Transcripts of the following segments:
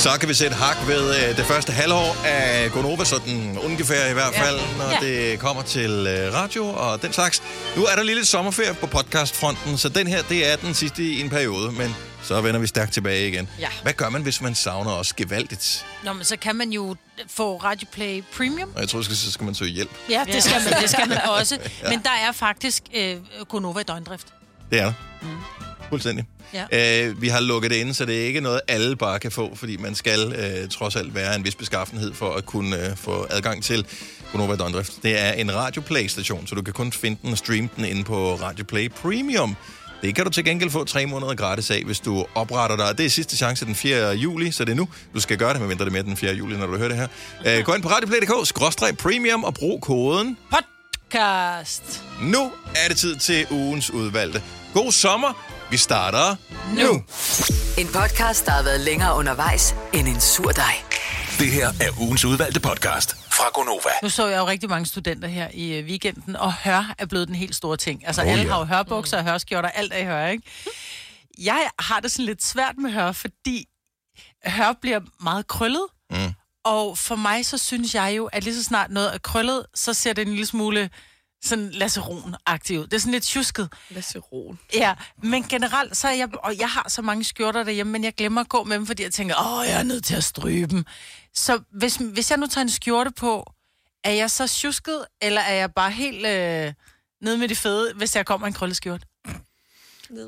Så kan vi sætte hak ved øh, det første halvår af Gonova, sådan ungefær i hvert fald, ja. når Ja. det kommer til øh, radio og den slags. Nu er der lige lidt sommerferie på podcastfronten, så den her, det er den sidste i en periode, men så vender vi stærkt tilbage igen. Ja. Hvad gør man, hvis man savner os gevaldigt? Nå, men så kan man jo få Radio Play Premium. Og jeg tror, så skal man søge hjælp. Ja, det skal man, det skal man også. Men der er faktisk øh, Gonova i døgndrift. Det er der. Fuldstændig. Ja. Øh, vi har lukket det inde, så det er ikke noget, alle bare kan få, fordi man skal øh, trods alt være en vis beskaffenhed for at kunne øh, få adgang til Gonova Døgndrift. Det er en Radio Play-station, så du kan kun finde den og streame den inde på Radio Play Premium. Det kan du til gengæld få tre måneder gratis af, hvis du opretter dig. Det er sidste chance den 4. juli, så det er nu. Du skal gøre det, medmindre det er med den 4. juli, når du hører det her. Øh, gå ind på radioplay.dk, skråstreg premium og brug koden Podcast. nu er det tid til ugens udvalgte. God sommer. Vi starter nu. En podcast, der har været længere undervejs end en sur dej. Det her er ugens udvalgte podcast fra Gonova. Nu så jeg jo rigtig mange studenter her i øh, weekenden, og hør er blevet den helt store ting. Altså, Oh, oh, alle ja. har jo hørbukser og hørskjorter, alt er i hør, ikke? Jeg har det sådan lidt svært med hør, fordi hør bliver meget krøllet. Mm. Og for mig, så synes jeg jo, at lige så snart noget er krøllet, så ser det en lille smule sådan Lasse Ron-agtigt ud. Det er sådan lidt tjusket. Lasse Ron. Ja, men generelt, så er jeg, og jeg har så mange skjorter derhjemme, men jeg glemmer at gå med dem, fordi jeg tænker, åh, jeg er nødt til at stryge dem. Så hvis, hvis jeg nu tager en skjorte på, er jeg så tjusket, eller er jeg bare helt øh, nede med de fede, hvis jeg kommer en krølleskjort?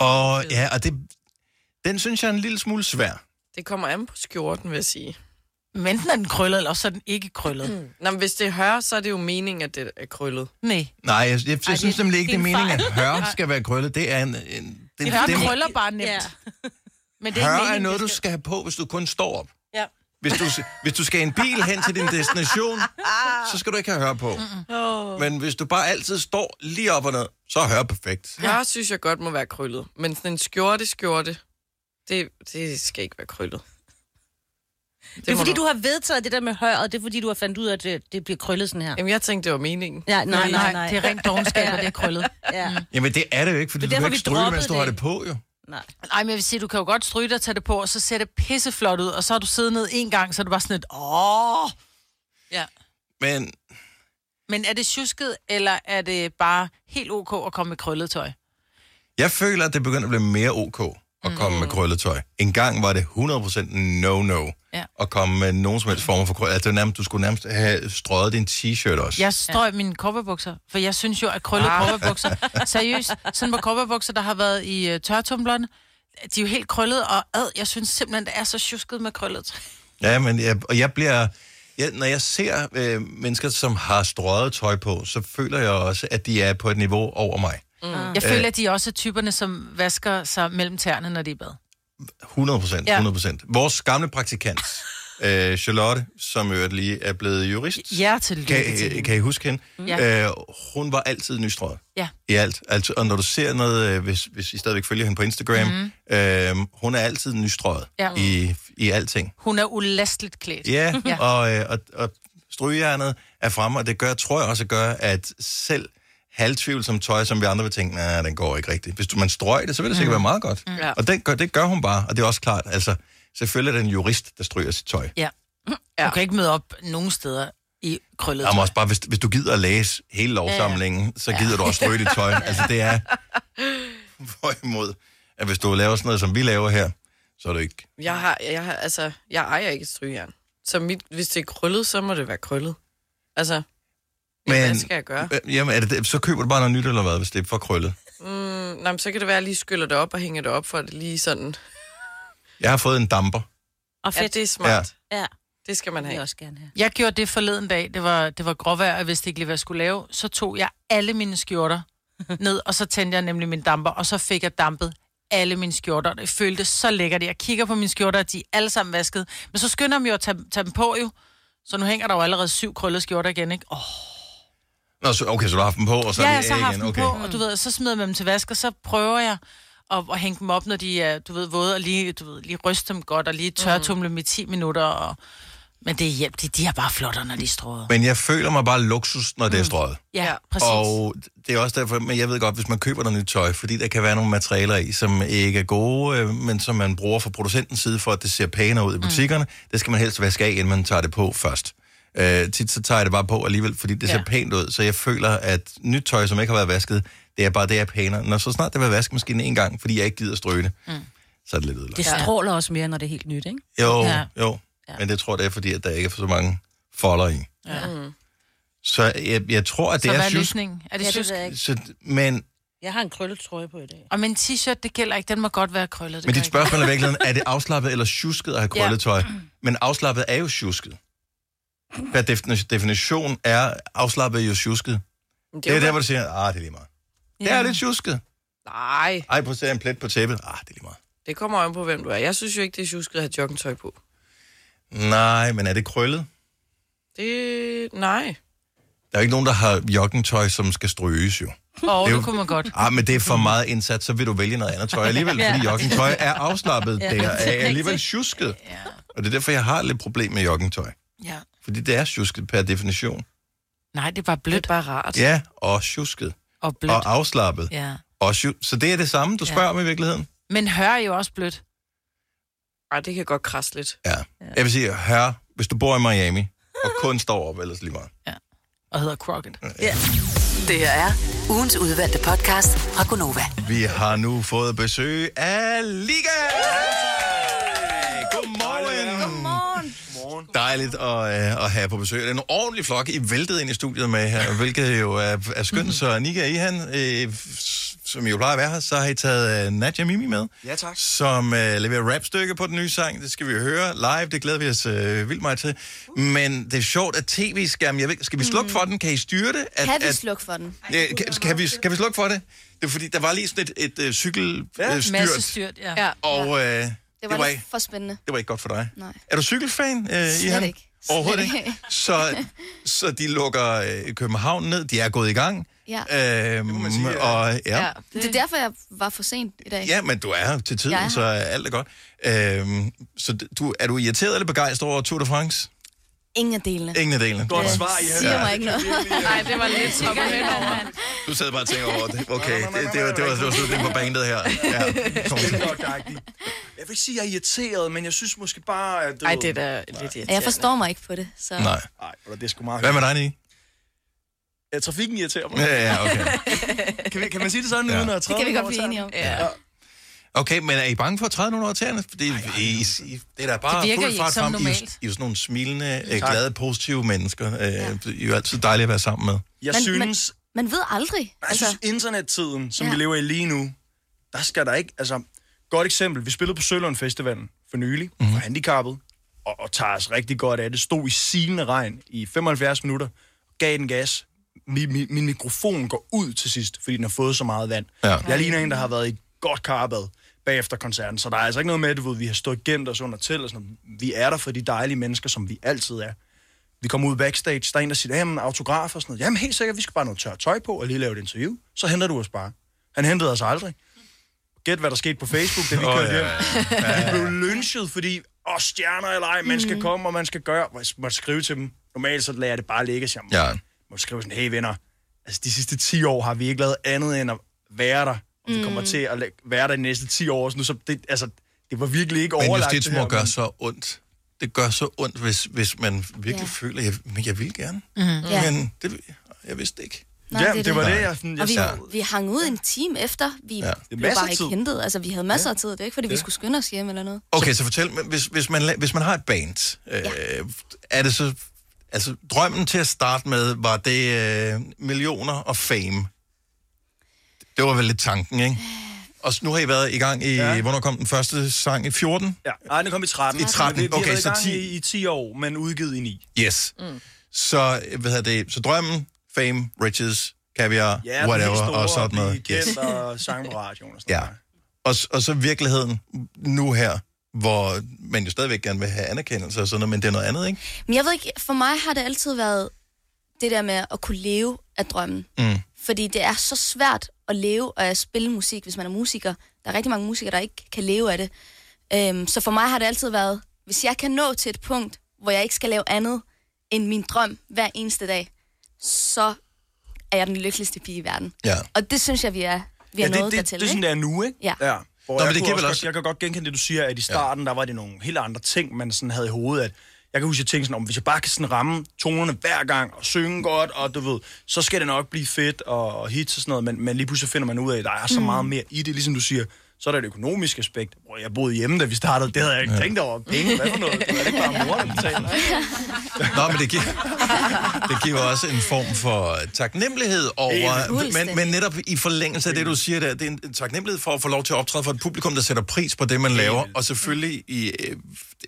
Og ja, og det, den synes jeg er en lille smule svær. Det kommer an på skjorten, vil jeg sige. Men enten er den krøllet, eller også er den ikke krøllet. Mm. Nå, men hvis det er hør, så er det jo meningen, at det er krøllet. Nej. Nej, jeg, jeg, jeg Ej, synes det- nemlig ikke, det er en meningen, at hør skal være krøllet. Det er en... en det, Det, det, det, krøller bare nemt. Ja. Men det er, hør ikke er meningen, noget, du skal have på, hvis du kun står op. Ja. Hvis du, hvis du skal i en bil hen til din destination, så skal du ikke have hør på. Oh. Men hvis du bare altid står lige op og ned, så er hør perfekt. Hør synes jeg godt må være krøllet. Men sådan en skjorte-skjorte, det, det skal ikke være krøllet. Det er fordi, du har vedtaget det der med høret. Det er fordi, du har fandt ud af, at det, det bliver krøllet sådan her. Jamen, jeg tænkte, det var meningen. Ja, nej, nej, nej. det er rent dogenskab, og det er krøllet. Ja. Jamen, det er det jo ikke, fordi Det du er kan derfor, ikke stryge, mens du har det. det på, jo. Nej. Ej, men jeg vil sige, du kan jo godt stryge dig og tage det på, og så ser det pisseflot ud, og så har du siddet ned en gang, så er det bare sådan et, åh. Ja. Men Men er det tjusket, eller er det bare helt ok at komme med krøllet tøj? jeg føler, at det begynder at blive mere ok at komme med krøllet tøj. En gang var det 100% no-no Ja. at komme med nogen som helst form for krøllet. Altså, var nærmest, du skulle nærmest have strøget din t-shirt også. Jeg strøg ja. mine kopperbukser, for jeg synes jo, at krøllet Ah. kopperbukser, seriøst, sådan på kopperbukser, der har været i uh, tørretumblerne, de er jo helt krøllet, og ad, jeg synes simpelthen, det er så tjusket med krøllet. Ja, men jeg, og jeg bliver... Jeg, når jeg ser øh, mennesker, som har strøget tøj på, så føler jeg også, at de er på et niveau over mig. Mm. Jeg føler, at de også er typerne, som vasker sig mellem tæerne, når de er i bad. 100 procent, Ja. 100 procent. Vores gamle praktikant, øh, Charlotte, som jo lige er blevet jurist. Ja, tillykke kan, til kan I huske hende? Ja. Øh, hun var altid nystrøget. Ja. I alt. Altså, og når du ser noget, øh, hvis, hvis I stadigvæk følger hende på Instagram, mm. øh, hun er altid nystrøget Ja. i, i alting. Hun er ulastligt klædt. Ja, Ja. og, øh, og, og strygejernet er fremme, og det gør, tror jeg også gør, at selv halvtvivlsom tøj, som vi andre vil tænke, nej, den går ikke rigtigt. Hvis du, man strøg det, så vil det sikkert være meget godt. Ja. Og det gør, det gør hun bare, og det er også klart, altså, selvfølgelig er det en jurist, der stryger sit tøj. Ja. Du kan ikke møde op nogen steder i krøllet Jamen tøj. også bare, hvis, hvis du gider at læse hele lovsamlingen, så gider du også stryge dit tøj. Altså, det er hvorimod, at hvis du laver sådan noget, som vi laver her, så er det ikke... Jeg har, jeg har, altså, jeg ejer ikke et strygejern. Så mit, hvis det er krøllet, så må det være krøllet. Altså, Men, hvad skal jeg gøre? Jamen, er det, det- så køber du bare noget nyt, eller hvad, hvis det er for krøllet? Mm, nej, men så kan det være, at jeg lige skyller det op og hænger det op, for at det lige sådan... Jeg har fået en damper. Og Ja, fedt. det er smart. Ja. ja. Det skal man Det vil jeg have. også gerne have. Jeg gjorde det forleden dag. Det var, det var gråvejr, og jeg vidste ikke lige, hvad jeg skulle lave. Så tog jeg alle mine skjorter ned, og så tændte jeg nemlig min damper, og så fik jeg dampet alle mine skjorter. Det føltes så lækkert. Jeg kigger på mine skjorter, og de er alle sammen vasket. Men så skynder jeg mig jo at tage, tage dem på jo. Så nu hænger der jo allerede syv krøllede skjorter igen, ikke? Oh, Nå, så, okay, så du har haft dem på, og så ja, er jeg de så har haft igen. dem Okay. på, og du ved, så smider jeg dem til vask, og så prøver jeg at, at hænge dem op, når de er, du ved, våde, og lige, du ved, lige ryste dem godt, og lige tørretumle dem i 10 minutter, og Men det er hjælp, de, de er bare flottere, når de er strået. Men jeg føler mig bare luksus, når det er strøget. Ja, præcis. Og det er også derfor, men jeg ved godt, hvis man køber noget nyt tøj, fordi der kan være nogle materialer i, som ikke er gode, øh, men som man bruger fra producentens side, for at det ser pænere ud i butikkerne, mm. det skal man helst vaske af, inden man tager det på først. Øh, tit så tager jeg det bare på alligevel, fordi det ser Ja. pænt ud, så jeg føler, at nyt tøj, som ikke har været vasket, det er bare det, er pænere. Når så snart det været vaskemaskinen en gang, fordi jeg ikke gider stryge det, mm. så er det lidt ødelagt. Det stråler også mere, når det er helt nyt, ikke? Jo, Ja. ja. jo. Ja. Men det tror jeg, det er, fordi at der ikke er så mange folder i. Ja. Så jeg, jeg tror, at det Så hvad er er sjusk. løsningen? Er det Ja, det jeg ikke. Så, men, Jeg har en krøllet trøje på i dag. Og min t-shirt, det gælder ikke. Den må godt være krøllet. Men dit ikke. spørgsmål er virkelig, er det afslappet eller tjusket at have krøllet tøj? Men afslappet er jo tjusket. Per defini- definition er afslappet jo tjusket. Men Det er der, hvor du siger, ah, det er lige meget. Det er lidt tjusket. Nej, Ej, prøv at se en plet på tæppet. Ah, det er lige meget. det kommer an på, hvem du er. Jeg synes jo ikke, det er tjusket at have joggingtøj på. Nej, men er det krøllet? Det... Nej. Der er ikke nogen, der har joggingtøj, som skal stryges jo. Åh, Det er det, jo- det kunne man godt. Ah, men det er for meget indsat, så vil du vælge noget andet tøj alligevel, fordi joggingtøj er afslappet. Det er alligevel tjusket. Og det er derfor, jeg har lidt problem med joggingtøj. Ja. Fordi det er tjusket per definition. Nej, det er bare Det blødt er bare rart. Ja, og tjusket. og blødt. Og afslappet. Ja. Og så det er det samme, du spørger ja. om i virkeligheden? Men hør er jo også blødt. Ej, det kan godt krasse lidt. Ja. Jeg vil sige, hør, hvis du bor i Miami, og kun står op, ellers lige meget. Og hedder Crockett. Det her er ugens udvalgte podcast fra Gonova. Vi har nu fået besøg af Liga! Godmorgen! Godmorgen! Dejligt at, uh, at have på besøg. Det er en ordentlig flok, I væltede ind i studiet med her, hvilket jo er, er skønt. Så Nika I han, øh, som jo plejer at være her, så har I taget uh, Nadja Mimi med. Ja, tak. Som uh, leverer rapstykke på den nye sang. Det skal vi høre live, det glæder vi os uh, vildt meget til. Men det er sjovt, at tv-skærmen, jeg ved, skal vi slukke for den? Kan I styre det? At, Kan vi at- slukke for den? Ja, kan, kan, vi, kan vi slukke for det? Det er fordi, der var lige sådan et, et, et cykelstyrt, Ja. øh, styrt, Masse styrt, ja. Ja. og øh, det, Det var, var lidt ikke, for spændende. det var ikke godt for dig. Nej. Er du cykelfan, øh, Slet Ihan? ikke. Overhovedet ikke. Så, så de lukker øh, København ned. De er gået i gang. Ja. Øhm, man sige, ja. og, ja. Ja, Ja. Det er derfor, jeg var for sent i dag. ja, men du er til tiden, er så alt er godt. Øhm, så du, er du irriteret eller begejstret over Tour de France? Ingen af delene. Ingen af delene. Godt Det svar, I har. siger mig ikke noget. Nej, det var lidt toppen henover. Du sad bare og tænker over det. Okay, det, nej, det, var, det, var, det var slutningen på bandet her. Ja. Kom. Jeg vil ikke sige, at jeg er irriteret, men jeg synes måske bare, at... Du Ej, det er da lidt irriterende. Jeg forstår mig ikke på det. Så. Nej. Nej, det er sgu meget Hvad med dig, Nick? Ja, trafikken irriterer mig. Ja, ja, okay. Kan, vi, kan man sige det sådan, Ja. uden at Det træde kan vi godt blive enige om. Ja. Okay, men er I bange for at træde nogen over tæerne? Fordi I, I, I, det er da bare Det fuld fart frem. I, er. I er sådan nogle smilende, øh, Tak. glade, positive mennesker. Øh, I er jo altid dejlige at være sammen med. Jeg Men- synes, Man ved aldrig. jeg synes, internettiden, som Ja. vi lever i lige nu, der skal der ikke... Altså, godt eksempel. Vi spillede på Sølund Festivalen for nylig, mm-hmm. for handicappet, og, og tager os rigtig godt af det. Stod i silende regn i 75 minutter, gav den gas. Min, min, min mikrofon går ud til sidst, fordi den har fået så meget vand. Ja. Jeg ligner en, der har været i godt karbad bagefter koncerten, så der er altså ikke noget med, ved, vi har stået gemt os under til, og sådan noget. Vi er der for de dejlige mennesker, som vi altid er. Vi kommer ud backstage, der er en, der siger, jamen autograf og sådan noget. Jamen helt sikkert, vi skal bare have noget tørt tøj på og lige lave et interview. Så henter du os bare. Han hentede os aldrig. Gæt, hvad der skete på Facebook, da vi Åh, oh, kørte ja, hjem. Vi blev lynchet, fordi, åh, stjerner eller ej, man skal komme, og man skal gøre. Og Jeg måtte skrive til dem. Normalt så lader jeg det bare ligge, så jeg må, Ja. må skrive sådan, hey venner, altså de sidste 10 år har vi ikke lavet andet end at være der. Og vi kommer til at være der de næste 10 år. Så nu, så det, altså, det var virkelig ikke Men overlagt. det her, gør men- så ondt. Det gør så ondt, hvis, hvis man virkelig Ja. føler, at jeg, men jeg vil gerne. Ja. Men det, jeg vidste ikke. Nej, ja, det det, var det, jeg... Sådan, jeg Og vi, ja. vi hang ud en time efter. Vi Ja. ja. er blev masser bare ikke tid. hentet. Altså, vi havde masser af tid. Det er ikke, fordi vi skulle skynde os hjem eller noget. Okay, så fortæl hvis, hvis, man, hvis man har et band, øh, er det så... Altså, drømmen til at starte med, var det øh, millioner og fame? Det var vel lidt tanken, ikke? Og nu har I været i gang i... Ja. Ja. Hvornår kom den første sang? I 14? Ja, nej, den kom i 13. I 13, Vi, vi okay, har været i så gang 10. i, i 10 år, men udgivet i 9. Yes. Mm. Så, hvad hedder det? Så drømmen, fame, riches, caviar, Ja, whatever, store, og sådan noget. Blive kendt og sang på radioen og sådan Ja. noget. Og, og så virkeligheden nu her, hvor man jo stadigvæk gerne vil have anerkendelse og sådan noget, men det er noget andet, ikke? Men jeg ved ikke, for mig har det altid været det der med at kunne leve af drømmen. Mm. Fordi det er så svært at leve og at spille musik, hvis man er musiker. Der er rigtig mange musikere, der ikke kan leve af det. Øhm, så for mig har det altid været, hvis jeg kan nå til et punkt, hvor jeg ikke skal lave andet end min drøm hver eneste dag, så er jeg den lykkeligste pige i verden. Ja. Og det synes jeg, vi er, vi er ja, det, nået det, dertil. det er sådan, det er nu, ikke? Ja. ja. Hvor Nå, jeg, men det kan også også- jeg kan godt genkende det, du siger, at i starten, ja. der var det nogle helt andre ting, man sådan havde i hovedet, at jeg kan huske, at jeg tænkte sådan, om hvis jeg bare kan sådan ramme tonerne hver gang, og synge godt, og du ved, så skal det nok blive fedt, og, og hits og sådan noget, men, men lige pludselig finder man ud af, at der er så Mm. meget mere i det, ligesom du siger, så er der et økonomisk aspekt. Hvor jeg boede hjemme, da vi startede, det havde jeg ikke ja. tænkt over. Penge, hvad for noget? Det er ikke bare mor, der betaler. Nå, men det giver, det giver også en form for taknemmelighed over... Men, men netop i forlængelse af det, du siger der, det er en taknemmelighed for at få lov til at optræde for et publikum, der sætter pris på det, man laver. Og selvfølgelig i, øh,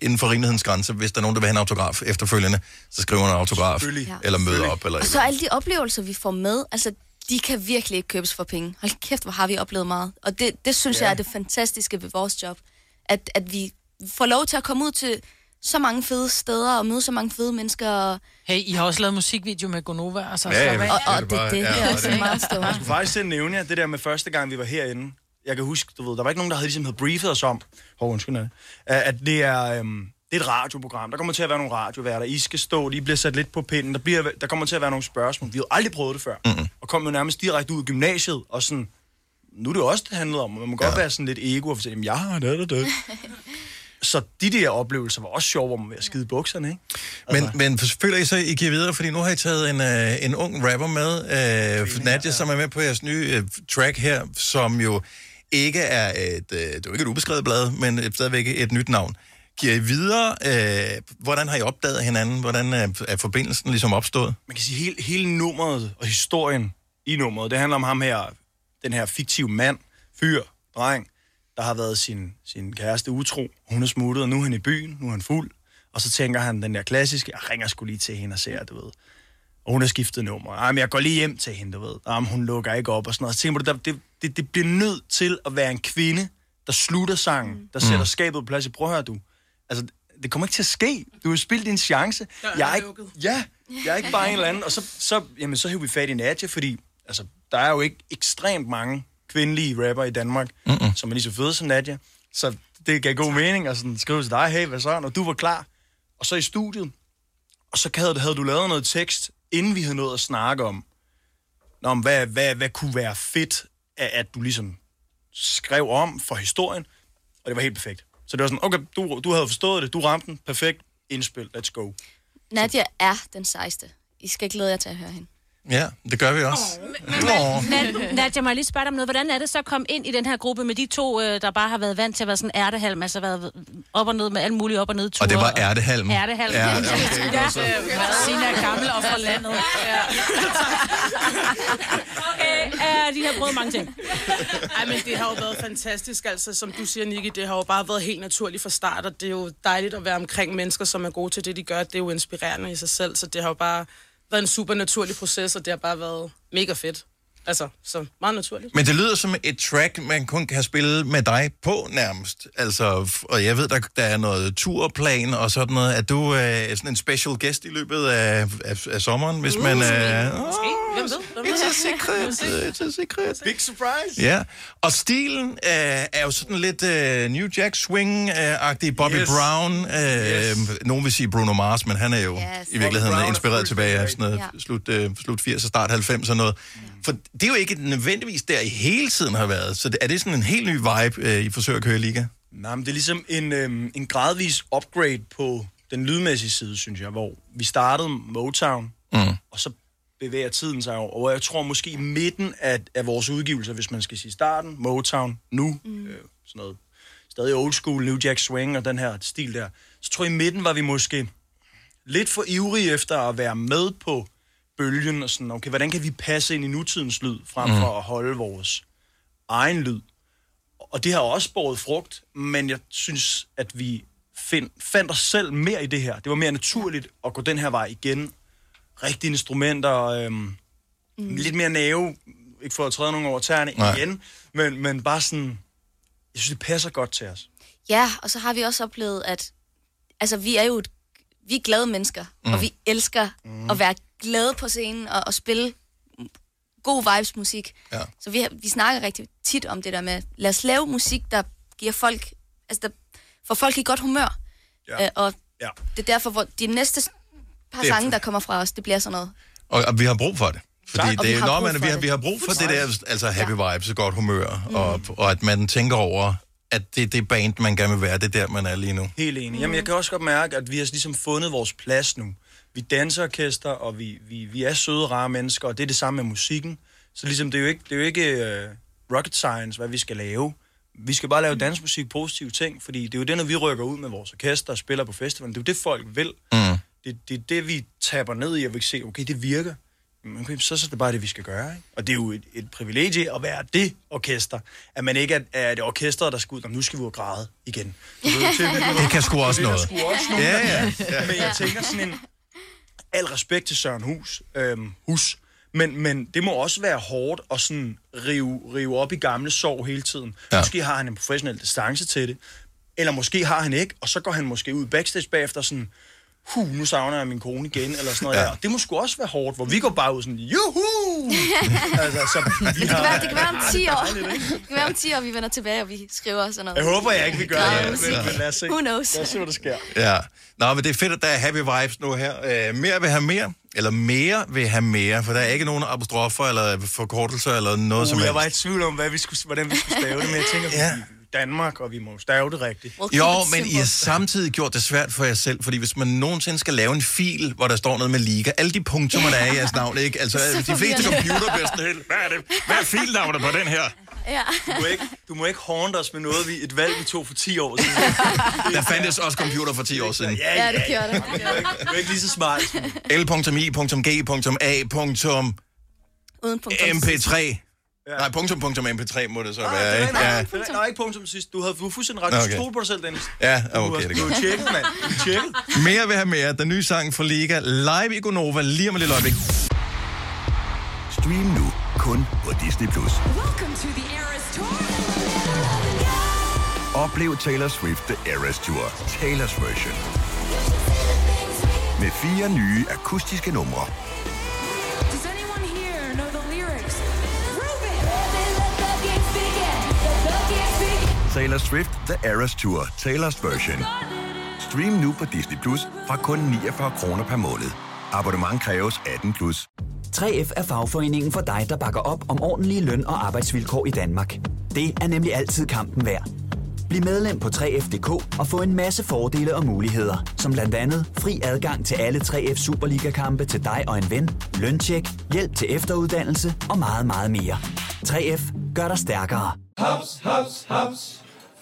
inden for rimelighedens grænse, hvis der er nogen, der vil have en autograf efterfølgende, så skriver man en autograf, eller møder op, eller Og så alle de oplevelser, vi får med, altså, de kan virkelig ikke købes for penge. Hold kæft, hvor har vi oplevet meget. Og det, det synes ja. jeg er det fantastiske ved vores job. At, at vi får lov til at komme ud til så mange fede steder og møde så mange fede mennesker. Og, Hey, I har også lavet musikvideo med Gonova, altså Ja, slap af. ja. og, det er og det det, det, det ja, er og også det- meget stor. Jeg skulle faktisk nævne jer, det der med første gang, vi var herinde. Jeg kan huske, du ved, der var ikke nogen, der havde, ligesom, havde briefet os om, hov, undskyld, at det er, øhm, det er et radioprogram. Der kommer til at være nogle radioværter. I skal stå, de bliver sat lidt på pinden. Der, bliver, der kommer til at være nogle spørgsmål. Vi har aldrig prøvet det før. Mm-hmm. Og kom jo nærmest direkte ud af gymnasiet, og sådan, nu er det jo også, det handlede om. Man må godt Ja. være sådan lidt ego og fortælle, jamen, jeg har det, det, det. Så de der oplevelser var også sjove, hvor man var skide bukserne, ikke? Men, men føler I så, I giver videre, fordi nu har I taget en, øh, en ung rapper med, øh, Nadia, som er med på jeres nye øh, track her, som jo ikke er et, øh, det er jo ikke et ubeskrevet blad, men et, stadigvæk et nyt navn. Giver I videre, øh, hvordan har I opdaget hinanden? Hvordan er, er forbindelsen ligesom opstået? man kan sige, hele, hele nummeret og historien i nummeret, det handler om ham her, den her fiktive mand, fyr, dreng, der har været sin, sin kæreste utro. Hun er smuttet, og nu er han i byen, nu er han fuld. Og så tænker han den der klassiske, jeg ringer sgu lige til hende og ser, du ved. Og hun har skiftet nummer. Ej, men jeg går lige hjem til hende, du ved. Ej, men hun lukker ikke op og sådan noget. Så tænker du, det, det, det bliver nødt til at være en kvinde, der slutter sangen, der sætter skabet på plads. Prøv at høre, du. Altså, det kommer ikke til at ske. Du har spildt din chance. Jeg er ikke, ja, jeg er ikke bare en eller anden. Og så, så, jamen, så hiver vi fat i Nadja, fordi altså, der er jo ikke ekstremt mange kvindelige rapper i Danmark, mm-hmm. som er lige så fede som Nadja. Så det gav god mening at sådan skrive til dig, hey, hvad så, når du var klar. Og så i studiet, og så havde, havde du lavet noget tekst, inden vi havde nået at snakke om, om hvad, hvad, hvad kunne være fedt, at, at du ligesom skrev om for historien, og det var helt perfekt. Så det var sådan, okay, du, du havde forstået det, du ramte den, perfekt, indspil, let's go. Nadia er den sejeste. I skal glæde jer til at høre hende. Ja, det gør vi også. Nat, Nat, jeg må lige spørge dig om noget. Hvordan er det så at komme ind i den her gruppe med de to, øh, der bare har været vant til at være sådan ærtehalm, altså været op og ned med alle mulige op og ned ture? Og det var ærtehalm. Ærtehalm. Ja, Ja, okay, ja. så. Sina er gammel og fra landet. Ja. Okay, de har prøvet mange ting. Ej, men det har jo været fantastisk, altså som du siger, Nicky, det har jo bare været helt naturligt fra start, og det er jo dejligt at være omkring mennesker, som er gode til det, de gør. Det er jo inspirerende i sig selv, så det har jo bare været en super naturlig proces, og det har bare været mega fedt. Altså, så meget naturligt. Men det lyder som et track, man kun kan spille med dig på nærmest. Altså, og jeg ved, der, der er noget turplan og sådan noget. Er du øh, sådan en special guest i løbet af, af, af sommeren, hvis man... Øh, Hvem ved? Hvem? It's a secret. It's a secret. Big surprise! Ja, og stilen øh, er jo sådan lidt øh, New Jack Swing-agtig, Bobby Yes. Brown. Øh, Yes. Nogen vil sige Bruno Mars, men han er jo Yes. i virkeligheden Brown er inspireret tilbage af sådan noget, Ja. slut, øh, slut 80'er, start 90'er noget. For det er jo ikke nødvendigvis der, I hele tiden har været. Så er det sådan en helt ny vibe, øh, I forsøger at køre i liga? Nej, men det er ligesom en, øhm, en gradvis upgrade på den lydmæssige side, synes jeg, hvor vi startede Motown, Mm. og så bevæger tiden sig over. Og jeg tror måske i midten af, af vores udgivelser, hvis man skal sige starten, Motown, nu, mm. øh, sådan noget, stadig old school, New Jack Swing og den her stil der, så tror jeg i midten var vi måske lidt for ivrige efter at være med på bølgen og sådan, okay, hvordan kan vi passe ind i nutidens lyd, frem for at holde vores egen lyd. Og det har også båret frugt, men jeg synes, at vi find, fandt os selv mere i det her. Det var mere naturligt at gå den her vej igen. Rigtige instrumenter, øhm, mm. lidt mere næve, ikke for at træde nogen over tæerne Nej. igen, men, men bare sådan, jeg synes, det passer godt til os. Ja, og så har vi også oplevet, at altså, vi er jo et, vi er glade mennesker, mm. og vi elsker mm. at være glade på scenen og, og spille god vibes musik. Ja. Så vi, vi snakker rigtig tit om det der med, lad os lave musik, der giver folk, altså der får folk i godt humør. Ja. Øh, og Ja. Det er derfor, hvor de næste par Det sange, der kommer fra os, det bliver sådan noget. Og, og vi har brug for det. Fordi Tak. det, er, har når brug man, for vi, har, det. vi har brug for det der, altså happy vibes og godt humør, mm. og, og at man tænker over, at det er det band, man gerne vil være, det er der, man er lige nu. Helt enig. Jamen, jeg kan også godt mærke, at vi har ligesom fundet vores plads nu. Vi danser orkester, og vi, vi, vi er søde, rare mennesker, og det er det samme med musikken. Så ligesom, det er jo ikke, det er jo ikke uh, rocket science, hvad vi skal lave. Vi skal bare lave dansmusik, positive ting, fordi det er jo det, når vi rykker ud med vores orkester og spiller på festivalen, det er jo det, folk vil. Mm. Det, det er det, vi taber ned i, og vi kan se, okay, det virker. Okay, så, så er det bare det, vi skal gøre. Ikke? Og det er jo et, et privilegie at være det orkester. At man ikke er, er det orkester, der skal ud, "Nå, nu skal vi ud og græde igen. Du ved, til- Det kan sgu også det er der noget. sgu også noget. Ja, ja, ja. Men jeg tænker sådan en... Al respekt til Søren Hus. Øhm, hus. Men, men det må også være hårdt at sådan rive, rive op i gamle sorg hele tiden. Ja. Ja. Måske har han en professionel distance til det. Eller måske har han ikke, og så går han måske ud backstage bagefter sådan, huh, nu savner jeg min kone igen, eller sådan noget Ja. ja. der. Det må sgu også være hårdt, hvor vi går bare ud sådan, juhu! altså, så vi Det kan, har... være, det kan være om 10 år. Det kan være om 10 år, vi vender tilbage, og vi skriver sådan noget. Jeg håber, jeg ikke vil gøre Græde det, men, men lad os se. Who knows? Lad os se, hvad der sker. Ja. Nå, men det er fedt, at der er happy vibes nu her. Øh, mere vil have mere, eller mere vil have mere, for der er ikke nogen apostrofer eller forkortelser eller noget som Uh, jeg var i helst. tvivl om, hvad vi skulle, hvordan vi skulle stave det, men jeg tænker, Ja. Ja. Danmark, og vi må stave det rigtigt. We'll Jo, men I har samtidig gjort det svært for jer selv, fordi hvis man nogensinde skal lave en fil, hvor der står noget med liga, alle de punktummer, der er i jeres navn, ikke? Altså, de fleste computer bliver sådan helt, hvad er det? Hvad er filnavnet på den her? Ja. Du må ikke, du må ikke håndte os med noget, vi, et valg, vi tog for 10 år siden. Der fandtes også computer for 10 år siden. ja, det gjorde det. Du er ikke, lige så smart. L.I.G.A.M.P3 Uden punktum. Ja. Nej, punktum, punktum, mp3 må det så Nej, være, det er ikke? Ja, er ikke punktum sidst. Du havde, du var fuldstændig ret. Du Okay. stole på dig selv, Dennis. ja Du okay, har, det du går. har tjekket, mand. Du tjekket. Mere vil have mere. Den nye sang fra Liga live i Gonova lige om et lille øjeblik. Stream nu kun på Disney+. Plus. Oplev Taylor Swift The Eras Tour, Taylor's version. Med fire nye akustiske numre. Taylor Swift The Eras Tour, Taylor's version. Stream nu på Disney Plus fra kun 49 kroner per måned. Abonnement kræves 18 plus. 3F er fagforeningen for dig, der bakker op om ordentlige løn- og arbejdsvilkår i Danmark. Det er nemlig altid kampen værd. Bliv medlem på 3F.dk og få en masse fordele og muligheder, som blandt andet fri adgang til alle 3F Superliga-kampe til dig og en ven, løntjek, hjælp til efteruddannelse og meget, meget mere. 3F gør dig stærkere. Haps, haps, haps.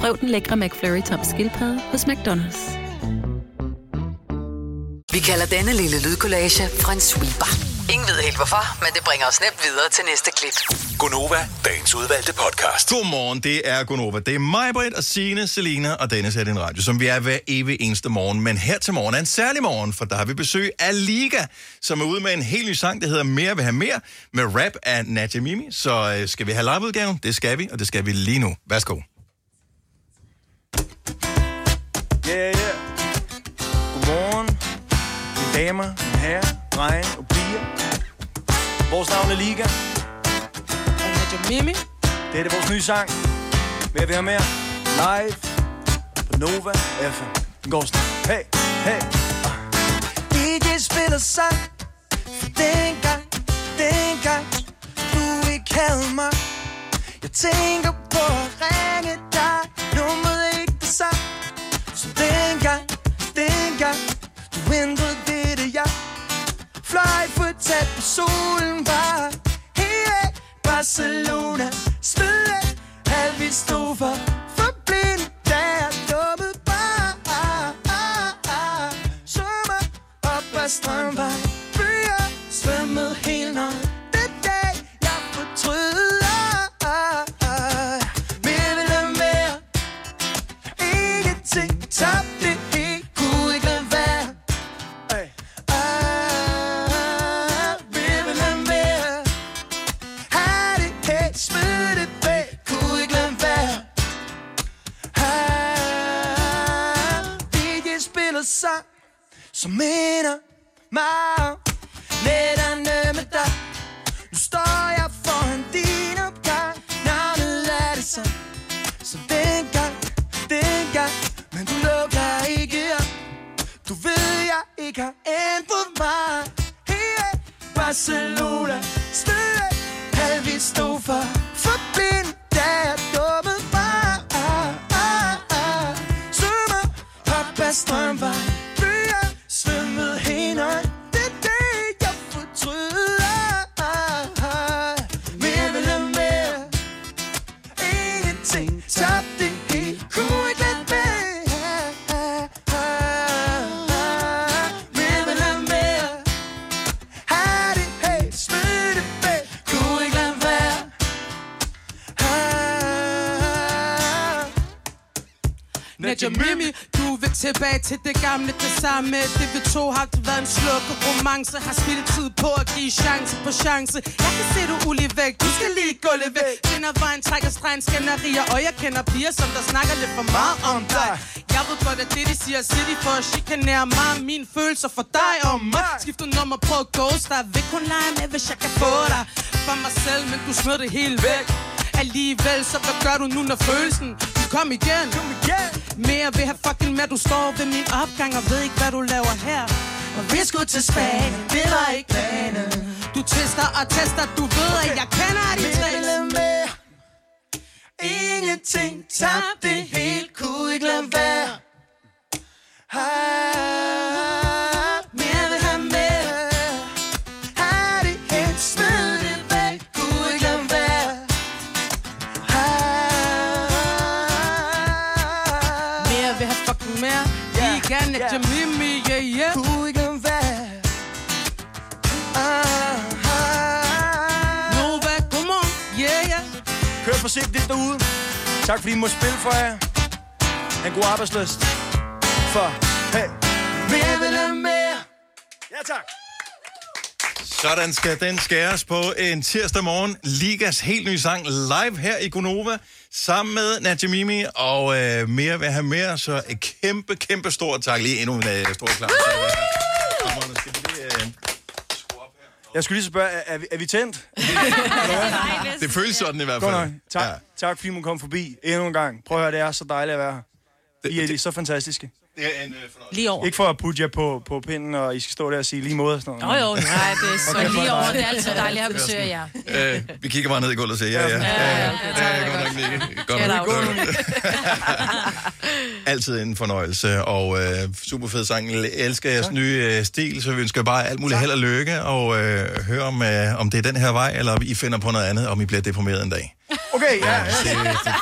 Prøv den lækre McFlurry tom skildpadde hos McDonald's. Vi kalder denne lille lydkollage en sweeper. Ingen ved helt hvorfor, men det bringer os nemt videre til næste klip. Gonova, dagens udvalgte podcast. Godmorgen, det er Gunova. Det er mig, Britt, og Signe, Selina og Dennis her i din radio, som vi er hver evig eneste morgen. Men her til morgen er en særlig morgen, for der har vi besøg af Liga, som er ude med en helt ny sang, der hedder Mere vil have mere, med rap af Nadia Mimi. Så øh, skal vi have liveudgaven? Det skal vi, og det skal vi lige nu. Værsgo. Yeah, yeah. Godmorgen, mine damer, mine herrer, drenge og piger. Vores navn er Liga. Mimi. Det er vores nye sang. Hvad vi har mere? Live på Nova FM. Den går sådan. Hey, hey. Ah. DJ spiller sang. For dengang, dengang, du ikke havde mig. Jeg tænker på at ringe dig. Nummeret solen var Hele Barcelona Spil af alt vi stod for som minder mig om. Nætterne med dig. Nu står jeg foran din opgang. Navnet er det samme Så dengang, dengang. Men du lukker ikke op. Du ved jeg ikke har ændret mig. Hey, Barcelona Støde Havde vi stod for til det gamle, det samme. Det vi to har det været en slukket romance. Har spillet tid på at give chance på chance. Jeg kan se du ulig væk, du skal lige gå lidt væk. Finder vejen, trækker stregen, skænderier. Og jeg kender piger, som der snakker lidt for meget om dig. Jeg ved godt, at det de siger City for. At chikanere mig. Mine følelser for dig og mig. Skifter nummer på ghost dig Vil kun lege med, hvis jeg kan få dig. For mig selv, men du smed det helt væk. Alligevel, så hvad gør du nu, når følelsen kom igen, kom igen. Mere vil have fucking med, du står ved min opgang Og ved ikke, hvad du laver her. Og vi skulle til Spanien, det var ikke planen. Du tester og tester, du ved, at jeg kender de Ville tricks mere Ingenting. Tabte helt. Kunne ikke lade være? Ah, forsigtigt derude. Tak fordi I må spille for jer. En god arbejdsløst. For hey. Mere vil have mere. Ja, tak. Sådan skal den skæres på en tirsdag morgen. Ligas helt nye sang live her i Gonova, sammen med Nadia Mimi, og øh, mere vil have mere, så et kæmpe, kæmpe stort tak. Lige endnu en øh, stor klar. Jeg skulle lige spørge, er, er, vi, er vi tændt? Det føles sådan i hvert Godt fald. nok. Tak, ja. tak fordi man kom forbi endnu en gang. Prøv at høre, det er så dejligt at være her. I er så fantastiske. Det er en, øh, Lige over. Ikke for at putte jer på, på pinden, og I skal stå der og sige lige måde og sådan noget. Jo, jo, nej, det er så Okay, lige over. Det er altid dejligt at have besøg af jer. Øh, vi kigger bare ned i gulvet og siger, ja, ja. ja, ja, ja, ja, godt nok, Nicky. Godt nok. Altid en fornøjelse, og øh, super fed sang. Jeg elsker jeres nye øh, stil, så vi ønsker bare alt muligt held og lykke, og øh, høre om, øh, om det er den her vej, eller om I finder på noget andet, om I bliver deprimeret en dag. Okay, ja. ja. Det, det,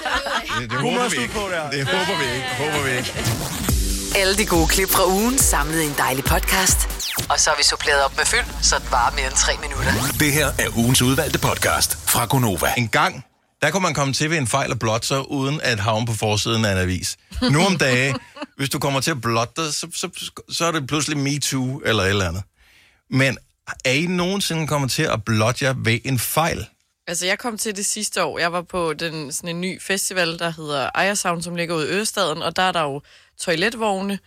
det, det håber vi ikke. Det håber vi ikke. Håber vi ikke. Alle de gode klip fra ugen samlet i en dejlig podcast. Og så har vi suppleret op med fyld, så det varer mere end tre minutter. Det her er ugens udvalgte podcast fra Gonova. En gang, der kunne man komme til ved en fejl og blotte sig, uden at havne på forsiden af en avis. Nu om dage, hvis du kommer til at blotte dig, så, så, så er det pludselig MeToo eller et eller andet. Men er I nogensinde kommet til at blotte jer ved en fejl? Altså, jeg kom til det sidste år. Jeg var på den, sådan en ny festival, der hedder Ejersound, som ligger ude i Østaden, og der er der jo toiletvogne,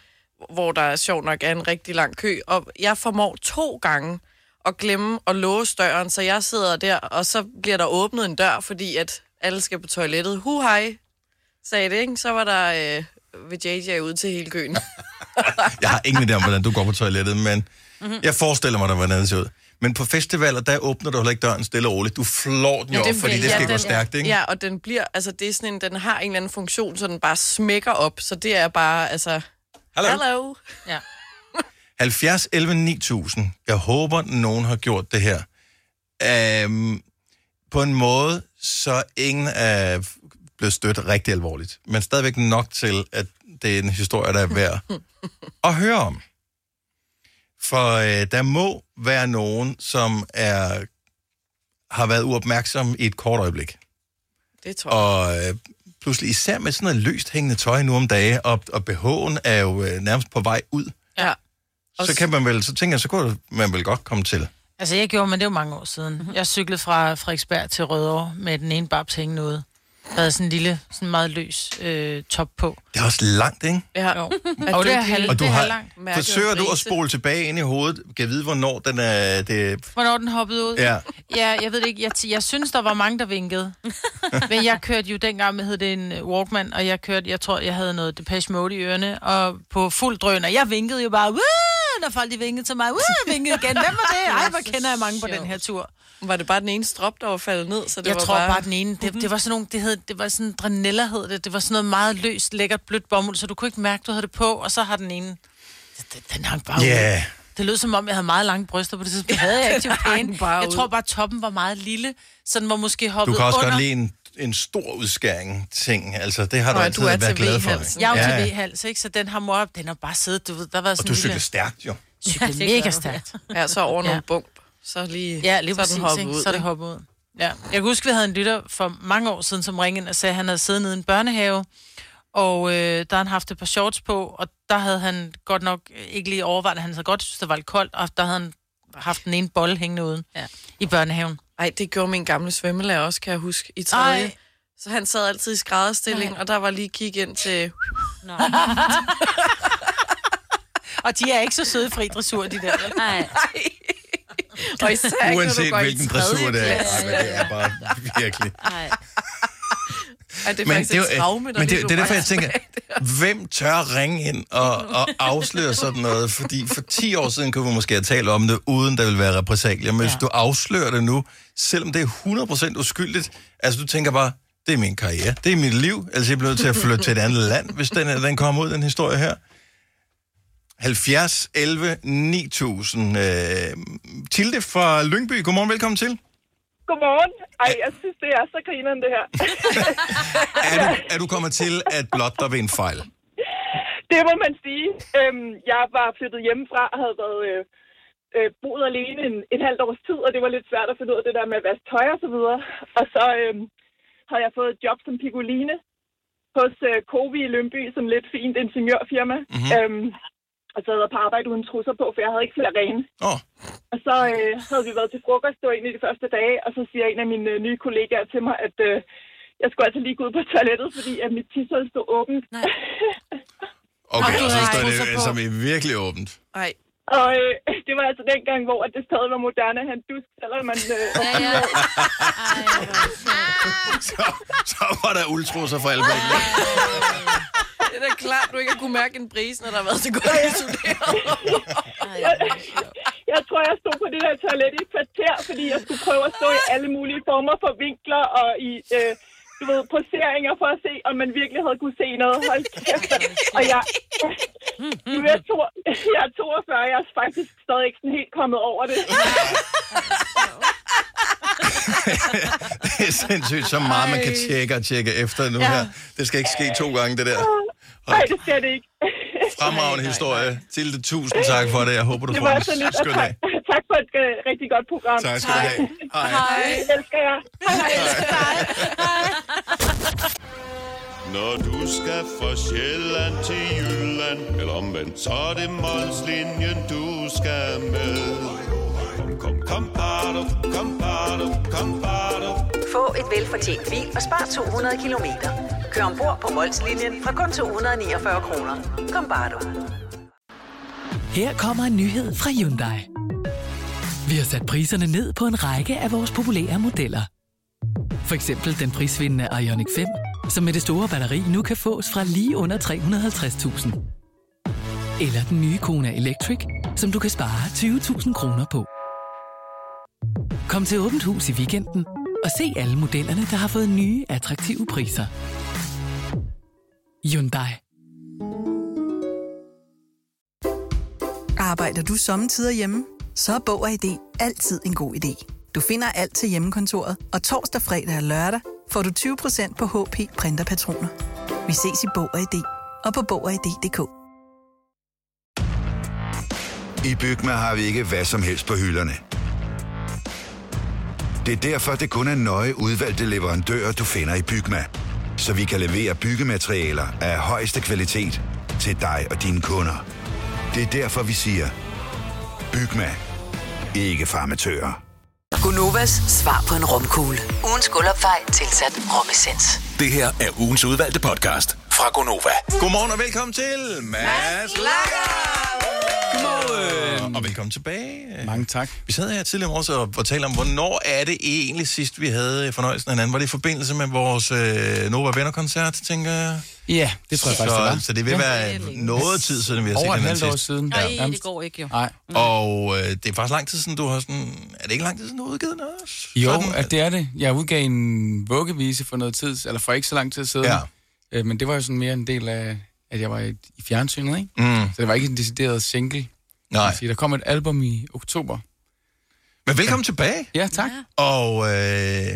hvor der er sjovt nok er en rigtig lang kø, og jeg formår to gange at glemme at låse døren, så jeg sidder der, og så bliver der åbnet en dør, fordi at alle skal på toilettet. Hu hej, sagde det, ikke? Så var der øh, ved JJ ud til hele køen. Jeg har ingen idé om, hvordan du går på toilettet, men Mhm. jeg forestiller mig, hvordan det ser ud. Men på festivaler, der åbner du heller ikke døren stille og roligt. Du flår den jo op, fordi det skal gå den, stærkt, ikke? Ja, og den bliver, altså det er sådan en, den har en eller anden funktion, så den bare smækker op, så det er bare, altså... Hallo. Hello. Ja. 70 11 9000. Jeg håber, nogen har gjort det her. Um, på en måde, så ingen er blevet stødt rigtig alvorligt. Men stadigvæk nok til, at det er en historie, der er værd at høre om. For øh, der må være nogen, som er har været uopmærksom i et kort øjeblik. Det tror jeg. Og øh, pludselig, især med sådan noget løst hængende tøj nu om dage, og, og BH'en er jo øh, nærmest på vej ud, Ja. så kan man vel, så tænker jeg, så kunne man vel godt komme til. Altså, jeg gjorde, men det var mange år siden. Jeg cyklede fra Frederiksberg til Rødovre med den ene babs hængende ude. Der havde sådan en lille, sådan meget løs øh, top på. Det er også langt, ikke? Ja. Jo. Er Og det er, ikke halv, Og du det er har, halvlangt. forsøger du at spole tilbage ind i hovedet? Kan vide, hvornår den er... Det, Hvornår den hoppede ud? Ja. ja jeg ved det ikke. Jeg, jeg synes, der var mange, der vinkede. Men jeg kørte jo dengang med hed det en øh, Walkman, og jeg kørte, jeg tror, jeg havde noget Depeche Mode i ørene, og på fuld drøn, og jeg vinkede jo bare, Woo! Når folk de vinkede til mig, Woo! vinkede igen. Hvem var det? Ej, hvor kender jeg mange på den her tur. Var det bare den ene strop, der var faldet ned? Så det jeg var tror bare... bare, den ene, det, det var sådan nogle, det, hed, det var sådan dranella hed det, det var sådan noget meget løst, lækkert, blødt bomuld, så du kunne ikke mærke, du havde det på, og så har den ene, det, det, den hang bare Ja. ud. Det lød som om, jeg havde meget lange bryster på det tidspunkt. Det havde jeg ikke, Jeg tror bare, toppen var meget lille, så den var måske du hoppet kan også under. godt lide en, en stor udskæring ting. Altså, det har du Nå, altid du er været til glad for. V-hals. Jeg er jo til V-hals, ikke? Så den har mor, den har bare siddet, du ved, der var sådan Og du lille... stærkt, jo. Cykler Ja, mega stærkt. Ja, så over nogle Ja. bump. Så lige, Ja, lige så er præcis, den hoppet ikke? ud. så er det ikke? hoppet ud. Ja. Jeg kan huske, vi havde en lytter for mange år siden, som ringede ind og sagde, at han havde siddet nede i en børnehave, og øh, der havde han haft et par shorts på, og der havde han godt nok ikke lige overvejet, at han havde godt synes, det var lidt koldt, og der havde han haft den ene bolle hængende uden ja. i børnehaven. Ej, det gjorde min gamle svømmelærer også, kan jeg huske, i tredje. Ej. Så han sad altid i skrædderstilling, og der var lige kig ind til... Nå. og de er ikke så søde fri dressur, de der. Nej. Og især Uanset hvilken dressur det er. klasse. Ej, men det er bare virkelig. Nej. Det er Men faktisk det, er et traume, der men det, lige det er derfor, jeg tænker, hvem tør ringe ind og, og afsløre sådan noget? Fordi for 10 år siden kunne vi måske have talt om det, uden der vil være repressalier. Men ja. hvis du afslører det nu, selvom det er 100% uskyldigt, altså du tænker bare, det er min karriere, det er mit liv, altså jeg bliver nødt til at flytte til et andet land, hvis den, den kommer ud, den historie her. 70, 11, 9000. Øh, Tilde fra Lyngby, godmorgen, velkommen til. Godmorgen. Ej, jeg synes, det er så grineren, det her. Er du, er du kommet til at blotte dig ved en fejl? det må man sige. Øhm, jeg var flyttet hjemmefra og havde været øh, øh, boet alene en, et halvt års tid, og det var lidt svært at finde ud af det der med at vaske tøj og så videre. Og så øh, havde jeg fået et job som pigoline hos øh, Covi i Lønby, som lidt fint ingeniørfirma. Mm-hmm. Øhm, og så havde jeg på arbejde uden trusser på, for jeg havde ikke flere rene. Oh. Og så øh, havde vi været til frokost, det var en af de første dage, og så siger en af mine øh, nye kollegaer til mig, at øh, jeg skulle altså lige gå ud på toilettet, fordi at mit tissel stod åbent. Okay, Og så står det i virkelig åbent. Ej. Og øh, det var altså dengang, hvor at det stadig var moderne at have en dusk, selvom man... Øh, ja, ja. så, så var der ultrusser for alle bækkene. Det er da klart, du ikke har kunne mærke en brise, når der har været så godt isoleret. jeg, jeg tror, jeg stod på det der toilet i et kvarter, fordi jeg skulle prøve at stå i alle mulige former for vinkler og i... Øh, du ved, poseringer for at se, om man virkelig havde kunne se noget. Hold kæft. Og jeg, nu er jeg, to, jeg er 42, jeg er faktisk stadig ikke sådan helt kommet over det. Det er sindssygt, så meget man kan tjekke og tjekke efter nu Ja. her. Det skal ikke ske to gange, det der. Nej, det skal det ikke. Fremragende historie. Tilde, tusind tak for det. Jeg håber, du Det får var en skøn dag. tak for et øh, rigtig godt program. Tak skal du have. Hej. Hej. Jeg elsker jer. Hej. Når du skal fra Sjælland til Jylland Eller omvendt, så er det Molslinjen, du skal med Kom, kom, bado, kom, bado, kom, bado. Få et velfortjent bil og spar 200 kilometer. Kør ombord på Molslinjen fra kun 249 kroner. Kom bare du. Her kommer en nyhed fra Hyundai. Vi har sat priserne ned på en række af vores populære modeller. For eksempel den prisvindende Ioniq 5, som med det store batteri nu kan fås fra lige under 350.000. Eller den nye Kona Electric, som du kan spare 20.000 kroner på. Kom til Åbent Hus i weekenden og se alle modellerne, der har fået nye, attraktive priser. Hyundai. Arbejder du sommetider hjemme? Så er Bog og ID altid en god idé. Du finder alt til hjemmekontoret, og torsdag, fredag og lørdag får du 20% på HP printerpatroner. Vi ses i Bog og ID og på Bog og ID.dk. I Bygma har vi ikke hvad som helst på hylderne. Det er derfor, det kun er nøje udvalgte leverandører, du finder i Bygma. Så vi kan levere byggematerialer af højeste kvalitet til dig og dine kunder. Det er derfor, vi siger, Bygma. Ikke farmatører. Gunovas svar på en romkugle. Ugens guldopfej tilsat romessens. Det her er ugens udvalgte podcast fra Gonova. Godmorgen og velkommen til Mads Godmorgen. Og velkommen tilbage. Mange tak. Vi sad her tidligere også og, og talte om, hvornår er det egentlig sidst, vi havde fornøjelsen af hinanden? Var det i forbindelse med vores øh, Nova Venner-koncert, tænker jeg? Ja, det tror jeg så, faktisk, det var. Så det vil Ja. være noget tid siden, vi har Over set et hinanden halvt år sidst. siden. Nej, det går ikke jo. Nej. Og øh, det er faktisk lang tid siden, du har sådan... Er det ikke lang tid siden, du har udgivet noget? Jo, Sådan, at det er det. Jeg udgav en vuggevise for noget tid, eller for ikke så lang tid siden. Ja. Øh, men det var jo sådan mere en del af, at jeg var i, i fjernsynet, ikke? Mm. Så det var ikke en decideret single. Nej. sige. Der kom et album i oktober. Men velkommen tilbage. Ja, tak. Og øh,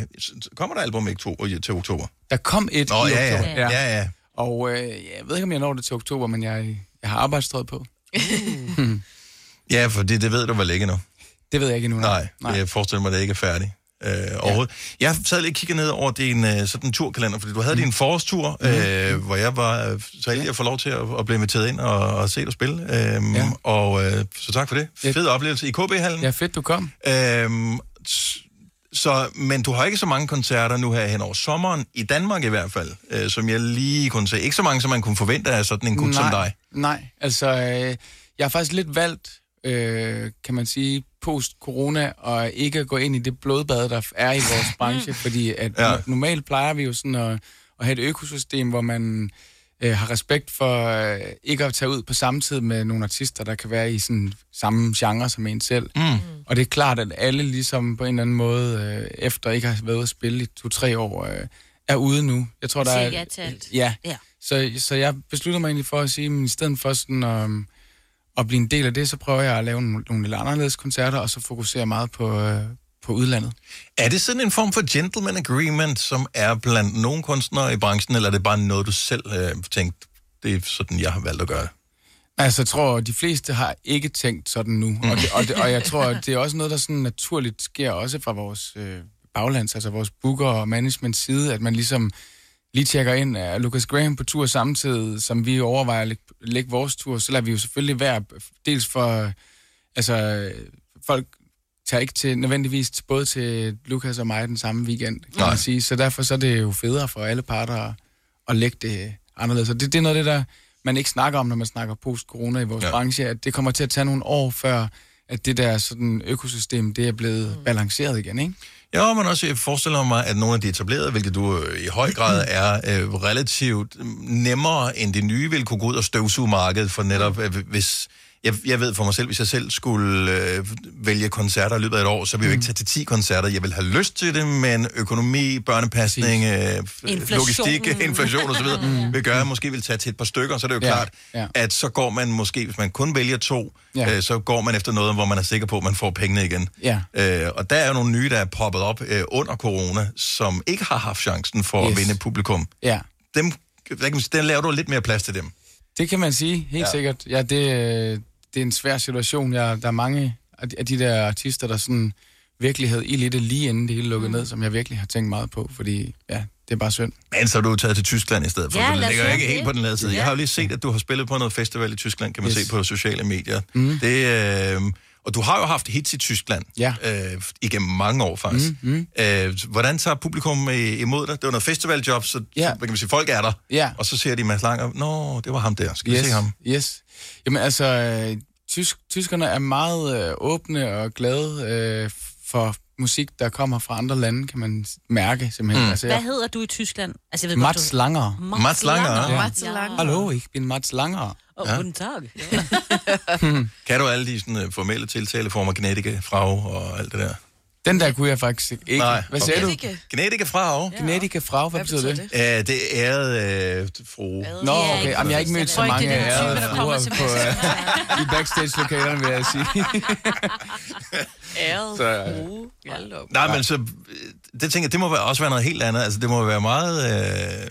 kommer der album i oktober, til oktober? Der kom et Nå, i ja, ja. oktober. Ja, ja. Og øh, jeg ved ikke, om jeg når det til oktober, men jeg, jeg har arbejdstøjet på. Ja, for det, det ved du vel ikke endnu? Det ved jeg ikke endnu. Nej, Nej. jeg forestiller mig, at det ikke er færdigt. Øh, overhovedet. Jeg sad lige og kiggede ned over din øh, sådan turkalender, fordi du havde mm. din forårstur, Mhm. øh, hvor jeg var øh, så heldig at få lov til at, at blive inviteret ind og, og se dig spille. Øh, ja. Og øh, så tak for det. Fed oplevelse i KB-hallen. Ja, fedt, du kom. Øhm, så, men du har ikke så mange koncerter nu her hen over sommeren, i Danmark i hvert fald, øh, som jeg lige kunne se. Ikke så mange, som man kunne forvente af sådan en gut som dig. Nej, altså, øh, jeg har faktisk lidt valgt, øh, kan man sige, post-corona, og ikke at gå ind i det blodbad, der er i vores branche, fordi at Ja. normalt plejer vi jo sådan at, at have et økosystem, hvor man øh, har respekt for øh, ikke at tage ud på samme tid med nogle artister, der kan være i sådan samme genre som en selv. Mm. Og det er klart, at alle ligesom på en eller anden måde, øh, efter ikke har været ude at spille i to-tre år, øh, er ude nu. Jeg tror, der er... ja. Ja. Ja. Så, så jeg beslutter mig egentlig for at sige, at i stedet for sådan at, at blive en del af det, så prøver jeg at lave nogle, nogle lidt anderledes koncerter, og så fokusere meget på, øh, på udlandet. Er det sådan en form for gentleman agreement, som er blandt nogle kunstnere i branchen, eller er det bare noget, du selv øh, tænkt, det er sådan, jeg har valgt at gøre det? Altså, jeg tror, de fleste har ikke tænkt sådan nu. Mm. Og, det, og, det, og jeg tror, det er også noget, der sådan naturligt sker også fra vores øh, baglands, altså vores booker og management side, at man ligesom lige tjekker ind, er Lucas Graham på tur samtidig, som vi overvejer at lægge, lægge vores tur, så lader vi jo selvfølgelig være, dels for, altså, folk tager ikke til, nødvendigvis både til Lukas og mig den samme weekend, kan Nej. man sige. Så derfor så er det jo federe for alle parter at, at lægge det anderledes. Og det, det er noget af det, der man ikke snakker om, når man snakker post-corona i vores Ja. branche, at det kommer til at tage nogle år før, at det der sådan økosystem, det er blevet balanceret igen, ikke? Ja, men også jeg forestiller mig, at nogle af de etablerede, hvilket du øh, i høj grad er, øh, relativt nemmere end de nye, vil kunne gå ud og støvsuge markedet for netop, øh, hvis... Jeg, jeg ved for mig selv, hvis jeg selv skulle øh, vælge koncerter i løbet af et år, så vil jeg jo ikke tage til 10 koncerter. Jeg vil have lyst til det, men økonomi, børnepasning, øh, Inflation. logistik, inflation osv., mm. vil gøre, at jeg måske vil tage til et par stykker, så er det jo Ja, klart, ja. at så går man måske, hvis man kun vælger to, Ja. øh, så går man efter noget, hvor man er sikker på, at man får pengene igen. Ja. Øh, og der er jo nogle nye, der er poppet op øh, under corona, som ikke har haft chancen for yes. at vinde publikum. Ja. Dem, der kan man sige, der laver du lidt mere plads til dem. Det kan man sige, helt Ja. ja. sikkert. Ja, det, øh, det er en svær situation. Jeg, der er mange af de, der artister, der sådan virkelig havde ild i det lige inden det hele lukkede mm. ned, som jeg virkelig har tænkt meget på, fordi ja, det er bare synd. Men så er du taget til Tyskland i stedet for, Ja, for det ligger ikke helt på den lade side. Ja. Jeg har jo lige set, at du har spillet på noget festival i Tyskland, kan man Yes. se på sociale medier. Mm. Det, øh, og du har jo haft hits i Tyskland Ja. øh, igennem mange år faktisk. Mm, mm. Øh, hvordan tager publikum øh, imod dig? Det var noget festivaljob, så, Ja. så hvad kan man sige, folk er der, Ja. og så ser de Mads Langer, nå, det var ham der, skal vi yes, se ham? Yes. Jamen altså, øh, tysk, tyskerne er meget øh, åbne og glade øh, for musik, der kommer fra andre lande, kan man mærke simpelthen. Mm. Altså, Hvad jeg, hedder du i Tyskland? Altså, jeg ved Mats du... Langer. Mats Langer? Ja. Mats Langer. Hallo, ich bin Mats Langer. Oh, Ja. Guten Tag. Kan du alle de sådan, uh, formelle tiltaleformer, genetika, frag og alt det der? Den der kunne jeg faktisk ikke. Nej, Hvad okay. sagde du? Genetika. Genetika, frag? Genetika Frau, hvad, betyder det? Ja. Uh, det er uh, fru. Nå, okay. Jamen, jeg har ikke mødt så mange det ærede fruer på, uh, i backstage-lokalerne, vil jeg sige. Æret. Så, øh, Uh, op. Nej, men så, øh, det tænker jeg, det må være, også være noget helt andet. Altså, det må være meget... Øh,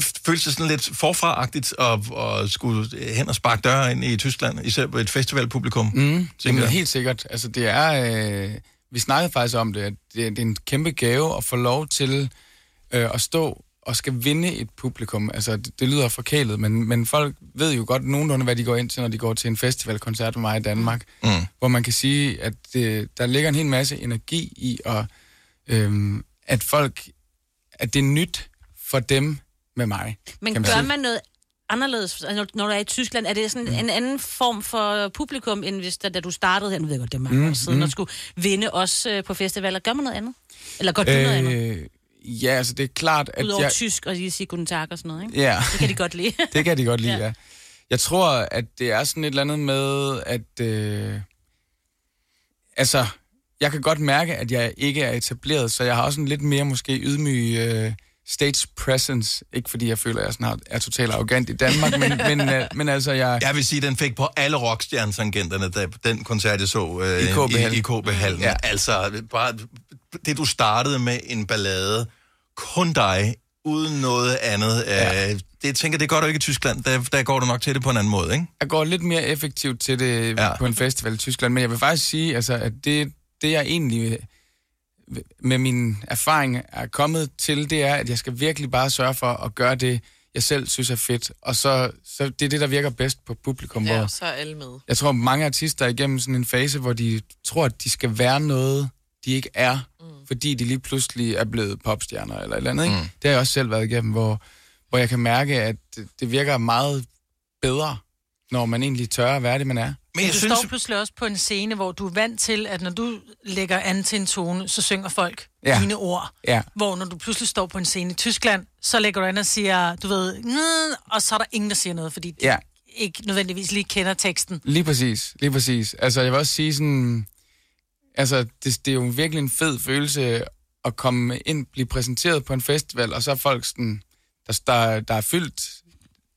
føles det sådan lidt forfra-agtigt at, at skulle hen og sparke døre ind i Tyskland, især på et festivalpublikum. Mm, jamen, helt sikkert. Altså, det er... Øh, vi snakkede faktisk om det, at det, det er en kæmpe gave at få lov til øh, at stå og skal vinde et publikum. Altså, det, det lyder forkælet, men, men folk ved jo godt nogenlunde, hvad de går ind til, når de går til en festivalkoncert med mig i Danmark. Mm. Hvor man kan sige, at det, der ligger en hel masse energi i, at, øhm, at folk, at det er nyt for dem med mig. Men kan gør sige. man noget anderledes, altså, når- når du er i Tyskland? Er det sådan Mm. en anden form for publikum, end hvis da, da du startede her? Nu ved jeg godt, det er mange Mm, år siden, mm. og skulle vinde også øh, på festivaler. Gør man noget andet? Eller gør du noget andet? Øh, ja, altså det er klart, at Udover jeg... tysk og lige sige guten tag og sådan noget, ikke? Ja. Det kan de godt lide. Det kan de godt lide, ja. ja. Jeg tror, at det er sådan et eller andet med, at... Øh, altså, jeg kan godt mærke, at jeg ikke er etableret, så jeg har også en lidt mere måske ydmyg øh, stage presence. Ikke fordi jeg føler, at jeg har, er totalt arrogant i Danmark, men, men, øh, men altså, jeg... Jeg vil sige, den fik på alle rockstjernetangenterne, da den koncert, jeg så øh, I KB Hallen. i, i KB Hallen. Ja. Ja. Altså, bare det du startede med en ballade, kun dig, uden noget andet. Ja. Øh, det jeg tænker det gør du ikke i Tyskland. Der, der går du nok til det på en anden måde, ikke? Jeg går lidt mere effektivt til det ja. på en festival i Tyskland, men jeg vil faktisk sige, altså, at det, det jeg egentlig med min erfaring er kommet til, det er, at jeg skal virkelig bare sørge for at gøre det, jeg selv synes er fedt. Og så, så det er det, der virker bedst på publikum. Ja, hvor så er alle med. jeg tror, mange artister er igennem sådan en fase, hvor de tror, at de skal være noget, de ikke er, mm. fordi de lige pludselig er blevet popstjerner eller et eller andet. Ikke? Mm. Det har jeg også selv været igennem, hvor, hvor jeg kan mærke, at det, det virker meget bedre, når man egentlig tør at være det, man er. Men du synes... står pludselig også på en scene, hvor du er vant til, at når du lægger an til en tone, så synger folk ja. Dine ord. Ja. Hvor når du pludselig står på en scene i Tyskland, så lægger du an og siger, du ved, og så er der ingen, der siger noget, fordi de Ja. ikke nødvendigvis lige kender teksten. Lige præcis, lige præcis. Altså, jeg vil også sige sådan... Altså, det, det er jo virkelig en fed følelse at komme ind, blive præsenteret på en festival, og så er folk sådan... Der, der, der er fyldt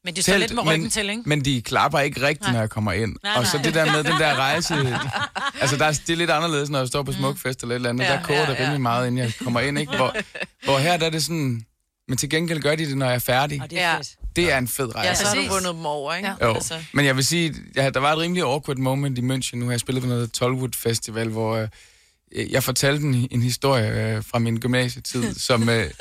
Men det står lidt med ryggen men, til, ikke? Men de klapper ikke rigtigt, Nej. når jeg kommer ind. Nej, og så nej. det der med den der rejse... altså, der er, det er lidt anderledes, når jeg står på Smukfest eller et eller andet. Ja, Ja, der koger ja, det rimelig ja. meget, inden jeg kommer ind, ikke? Hvor, hvor her der er det sådan... Men til gengæld gør de det, når jeg er færdig. Og det er fedt. Det er en fed rejse. Ja, så har du vundet dem over, ikke? Jo, altså. men jeg vil sige, ja, der var et rimelig awkward moment i München. Nu har jeg spillet på noget Tollwood Festival, hvor øh, jeg fortalte en, en historie øh, fra min gymnasietid, som, øh,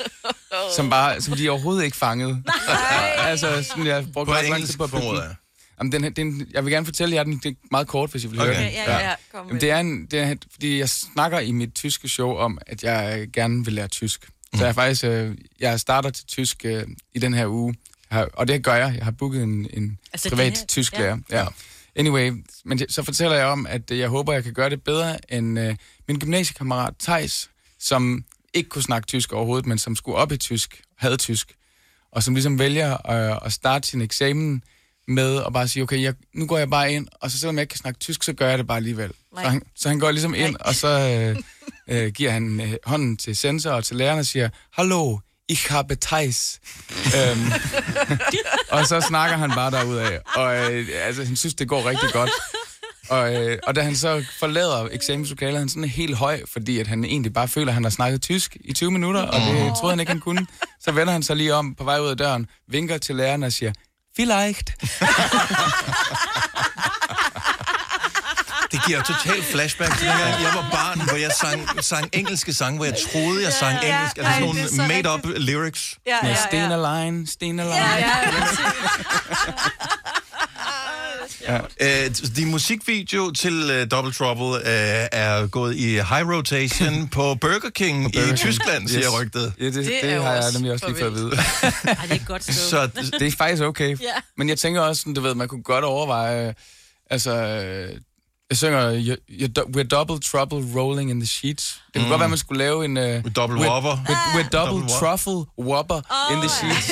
som, bare, som de overhovedet ikke fangede. altså, sådan, jeg brugte På ret lang engelsk, tid på at formoder den. Jamen, den, her- den, jeg vil gerne fortælle jer den, det er meget kort, hvis I vil Okay. høre den. Ja, ja, ja, kom Jamen, det er, en, det er, fordi jeg snakker i mit tyske show om, at jeg gerne vil lære tysk. Mm. Så jeg faktisk, øh, jeg starter til tysk øh, i den her uge, har- og det gør jeg. Jeg har booket en, en Altså, privat her- tysk ja. lærer. Ja. Anyway, men så fortæller jeg om, at jeg håber, jeg kan gøre det bedre end øh, min gymnasiekammerat Tejs, som ikke kunne snakke tysk overhovedet, men som skulle op i tysk, havde tysk, og som ligesom vælger øh, at starte sin eksamen med at bare sige, okay, jeg, nu går jeg bare ind, og så selvom jeg ikke kan snakke tysk, så gør jeg det bare alligevel. Nej. Så han, så han går ligesom ind, og så øh, øh, giver han øh, hånden til sensor og til læreren og siger, Hallo, ich habe Thijs. øhm, og så snakker han bare derudad, og øh, altså, han synes, det går rigtig godt. Og, øh, og da han så forlader eksamenslokalet, er han sådan helt høj, fordi at han egentlig bare føler, at han har snakket tysk i 20 minutter, og det troede han ikke, han kunne. Så vender han sig lige om på vej ud af døren, vinker til læreren og siger, Vielleicht. Det giver totalt flashback til dengang jeg var barn, hvor jeg sang, sang engelske sange, hvor jeg troede, jeg sang Ja, ja. engelsk. Altså sådan det er så nogle made-up lyrics. Ja, Med Sten Line, Sten Line. Ja, ja, Ja. Øh, din musikvideo til uh, Double Trouble uh, er gået i high rotation på Burger King på Burger i King. Tyskland, siger Yes. rygtet. Ja, det, det, det har jeg nemlig også lige fået at vide. Ej, det er godt. Så det er faktisk okay. Ja. Men jeg tænker også, du ved, man kunne godt overveje, altså, øh, jeg synger, you, you, We're double trouble rolling in the sheets. Det kunne Mm. godt være, man skulle lave en... Uh, double we're, whopper. We're, we're double, Double whop- truffle whopper in the sheets.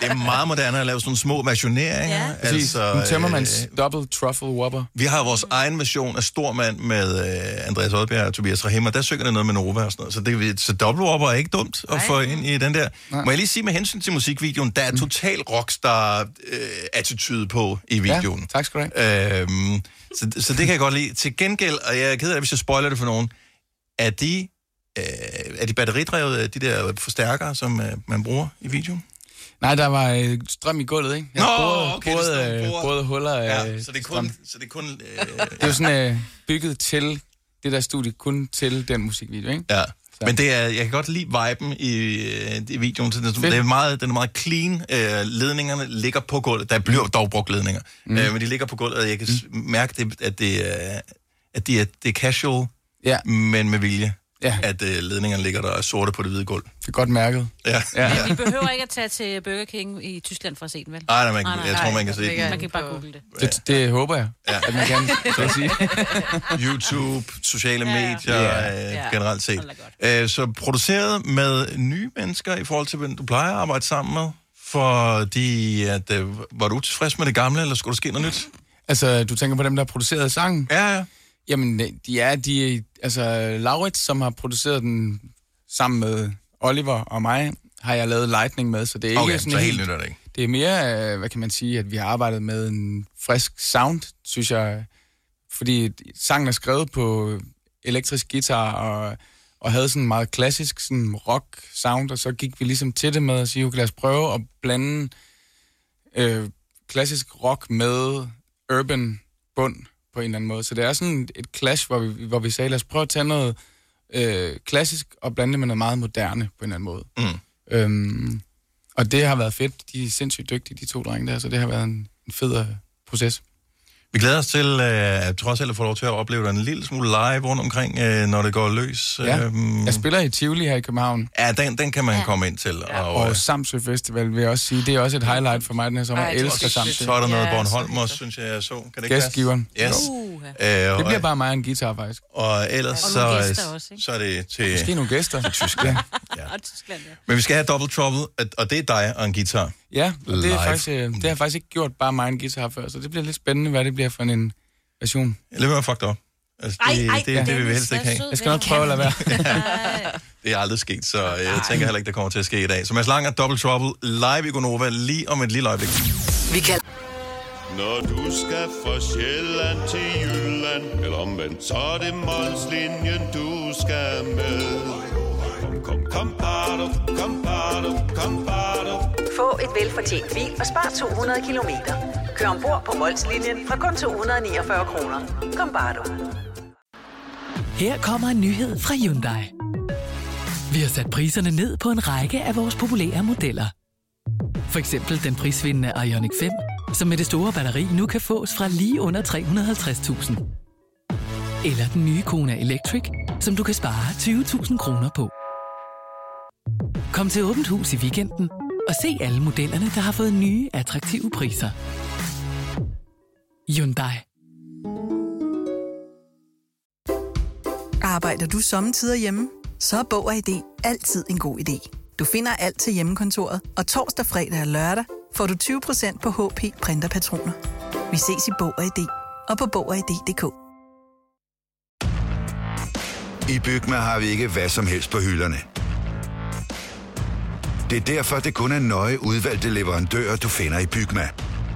Det er meget moderne at lave sådan små versioneringer. Ja. Præcis. En tømmermands øh, double truffle whopper. Vi har vores egen version af Stormand med øh, Andreas Oddbjerg og Tobias Rahim, og der synger det noget med Nova og sådan noget. Så, det, så Double Whopper er ikke dumt at få ind i den der. Må jeg lige sige med hensyn til musikvideoen, der er total rockstar-attitude på i videoen. Ja, tak skal du have. Øhm, så, så det kan jeg godt lide. Til gengæld, og jeg er ked af det, hvis jeg spoiler det for nogen, er de, øh, er de batteridrevet, de der forstærkere, som øh, man bruger i videoen? Nej, der var øh, strøm i gulvet, ikke? Nå, borede, okay, det borede, øh, bordet. borede huller af Ja, så det er kun... Så det er kun øh, Det er jo sådan øh, bygget til det der studie, kun til den musikvideo, ikke? Ja. Men det er, jeg kan godt lide viben i, øh, i videoen. Så det, det er meget, den er meget clean. Øh, ledningerne ligger på gulvet. Der bliver dog brugt ledninger. Mm. Øh, men de ligger på gulvet, og jeg kan mm. mærke, det, at, det, er, at det, er, det er casual, ja. men med vilje. Ja. At øh, ledningerne ligger der og sorte på det hvide gulv. Det er godt mærket. Ja. ja. Men vi behøver ikke at tage til Burger King i Tyskland for at se den, vel? Nej, nej, man, jeg tror, man kan se den. Man kan bare google det. Det, det håber jeg, Ja. at man kan, så at sige. YouTube, sociale Ja. medier, Ja. øh, Ja. generelt set. Øh, så produceret med nye mennesker i forhold til, hvem du plejer at arbejde sammen med? Fordi, at, øh, var du utilfreds med det gamle, eller skulle der ske noget nyt? Altså, du tænker på dem, der har produceret sangen? Ja, ja. Jamen, de er, de altså, Laurits, som har produceret den sammen med Oliver og mig, har jeg lavet Lightning med, så det er ikke Okay, sådan så helt er det ikke. Det er mere, øh, hvad kan man sige, at vi har arbejdet med en frisk sound, synes jeg, fordi sangen er skrevet på elektrisk guitar og, og havde sådan en meget klassisk sådan rock sound, og så gik vi ligesom til det med at sige, okay, lad os prøve at blande øh, klassisk rock med urban bund på en eller anden måde. Så det er sådan et clash, hvor vi, hvor vi sagde, lad os prøve at tage noget øh, klassisk og blande det med noget meget moderne på en eller anden måde. Mm. Øhm, og det har været fedt. De er sindssygt dygtige, de to drenge der, så det har været en, en fed øh, proces. Vi glæder os til, øh, trods alt at få lov til at opleve dig en lille smule live rundt omkring, øh, når det går løs. Ja. Øhm, Jeg spiller i Tivoli her i København. Ja, den, den kan man ja. komme ind til. Ja. Og, Og øh, Samsø Festival vil jeg også sige, det er også et highlight for mig den her sommer. Ej, Jeg er elsker Samsø. Så er der noget Bornholm også, synes jeg, jeg så. Kan det ikke? Gæstgiveren. Yes. Uh, Øh, det bliver bare mig og en guitar, faktisk. Og ellers Og så, også, så er det til... Måske nogle gæster. Til Og Tyskland, ja. Men vi skal have Double Trouble, og- og det er dig og en guitar. Ja, og det, Live. er faktisk, øh, det har jeg faktisk ikke gjort bare mig og en guitar før, så det bliver lidt spændende, hvad det bliver for en version. Lad være med at fuck det op. Altså, Ej, det, ej, det, det vil vi helst ikke have. Jeg skal nok prøve at lade være. Det er aldrig sket, så jeg tænker heller ikke, det kommer til at ske i dag. Så Mads Langer, Double Trouble, live i Gonova, lige om et lille øjeblik. Vi kan Når du skal fra Sjælland til Jylland Eller omvendt, så er det Molslinjen, du skal med Kom, kom, bado, kom, bado, kom, bado. få et velfortjent bil og spar 200 kilometer. Kør ombord på Molslinjen fra kun 249 kroner. Kom bare du. Her kommer en nyhed fra Hyundai. Vi har sat priserne ned på en række af vores populære modeller. For eksempel den prisvindende Ioniq 5, som med det store batteri nu kan fås fra lige under 350.000. Eller den nye Kona Electric, som du kan spare 20.000 kroner på. Kom til Åbent Hus i weekenden og se alle modellerne, der har fået nye, attraktive priser. Hyundai. Arbejder du sommetider hjemme? Så er Bog og ID altid en god idé. Du finder alt til hjemmekontoret, og torsdag, fredag og lørdag får du 20% på HP printerpatroner. Vi ses i Bog og ID og på Bog og ID.dk. I Bygma har vi ikke hvad som helst på hylderne. Det er derfor, det kun er nøje udvalgte leverandører, du finder i Bygma.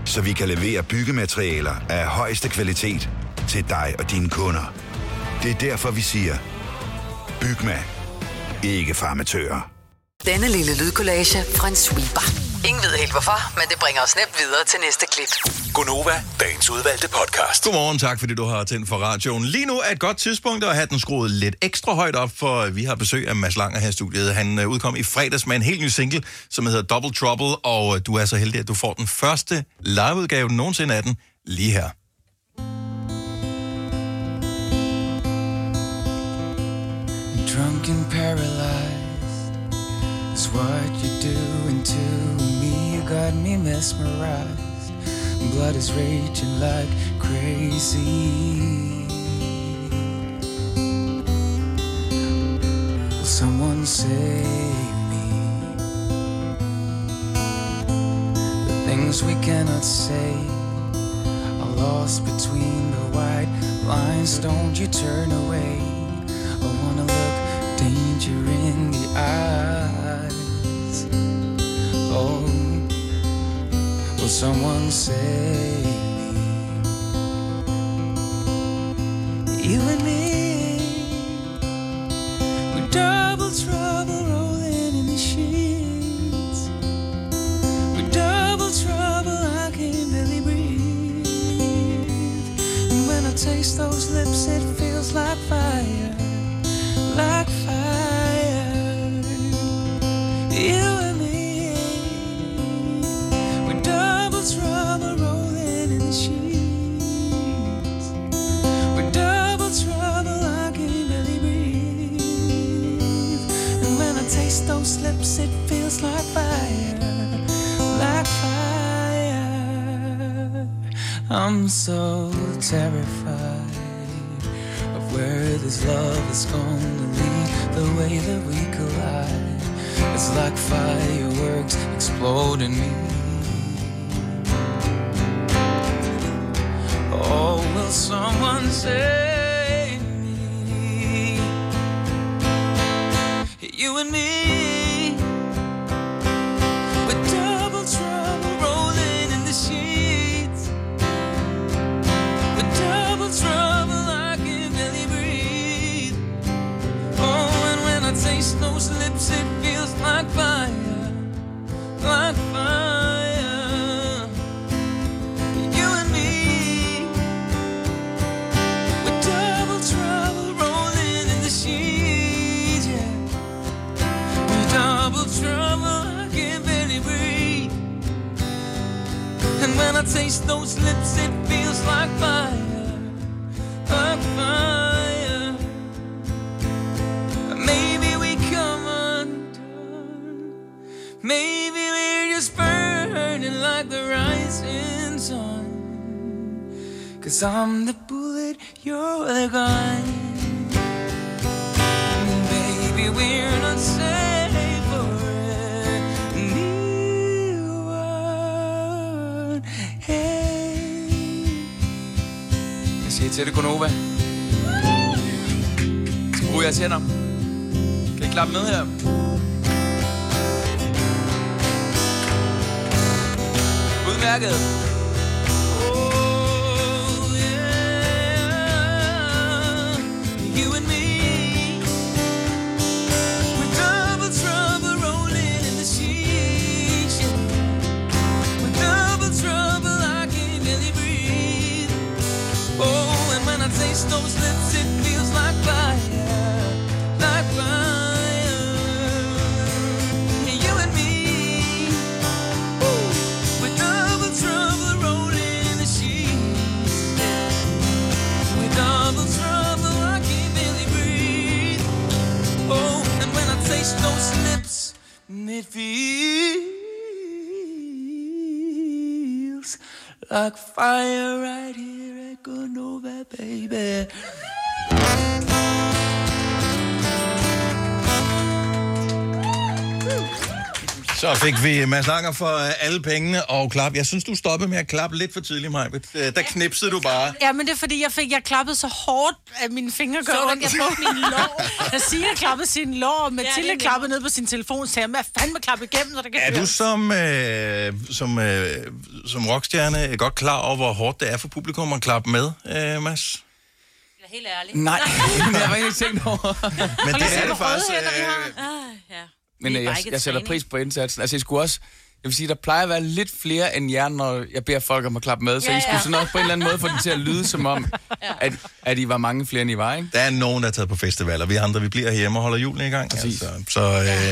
Så vi kan levere byggematerialer af højeste kvalitet til dig og dine kunder. Det er derfor, vi siger, Bygma. Ikke farmatører. Denne lille lydkollage fra en sweeper. Ingen ved helt hvorfor, men det bringer os nemt videre til næste klip. Gonova, dagens udvalgte podcast. Godmorgen, tak fordi du har tændt for radioen. Lige nu er et godt tidspunkt at have den skruet lidt ekstra højt op, for vi har besøg af Mads Langer her i studiet. Han øh, udkom i fredags med en helt ny single, som hedder Double Trouble, og øh, du er så heldig, at du får den første liveudgave nogensinde af den lige her. Drunk and paralyzed is what you're doing to. You got me mesmerized. Blood is raging like crazy. Will someone save me? The things we cannot say are lost between the white lines. Don't you turn away? I wanna look danger in the eyes. Will someone save me? You and me, we're double trouble I'm so terrified of where this love is gonna lead, the way that we collide. It's like fireworks explode in me. Oh, will someone save Cause I'm the bullet, you're the gun. Baby, we're not safe for anyone. Hey. Jeg siger til det, Gunova. Så bruger jeg tænder. Kan I klappe med her? Udmærket. Feels like fire right here at Gunova, baby. Så fik vi Mads Langer for øh, alle pengene og klap. Jeg synes, du stoppede med at klappe lidt for tidligt, Maja. Der knipsede du bare. Ja, men det er fordi, jeg fik jeg klappet så hårdt, at mine fingre gør ondt. jeg brugte min lår? Jeg siger, jeg klappede sin lår, og Mathilde det ja, klappede ned på sin telefon, så jeg, hvad fanden klappe igennem, så det kan Er du som, øh, som, øh, som rockstjerne godt klar over, hvor hårdt det er for publikum at klappe med, øh, Mads? Helt ærligt. Nej, det har jeg ikke tænkt over. Men det er det faktisk. Øh... Øh, Ah, ja. Men øh, jeg, ikke jeg sætter pris på indsatsen. Altså, jeg skulle også... Jeg vil sige, der plejer at være lidt flere end jer, når jeg beder folk om at klappe med. Så Ja, I skulle ja. sådan også på en eller anden måde få det til at lyde som om, at, at I var mange flere, end I var, ikke? der er nogen, der er taget på festivaler. Vi andre, vi bliver herhjemme og holder julen i gang. Altså. Så,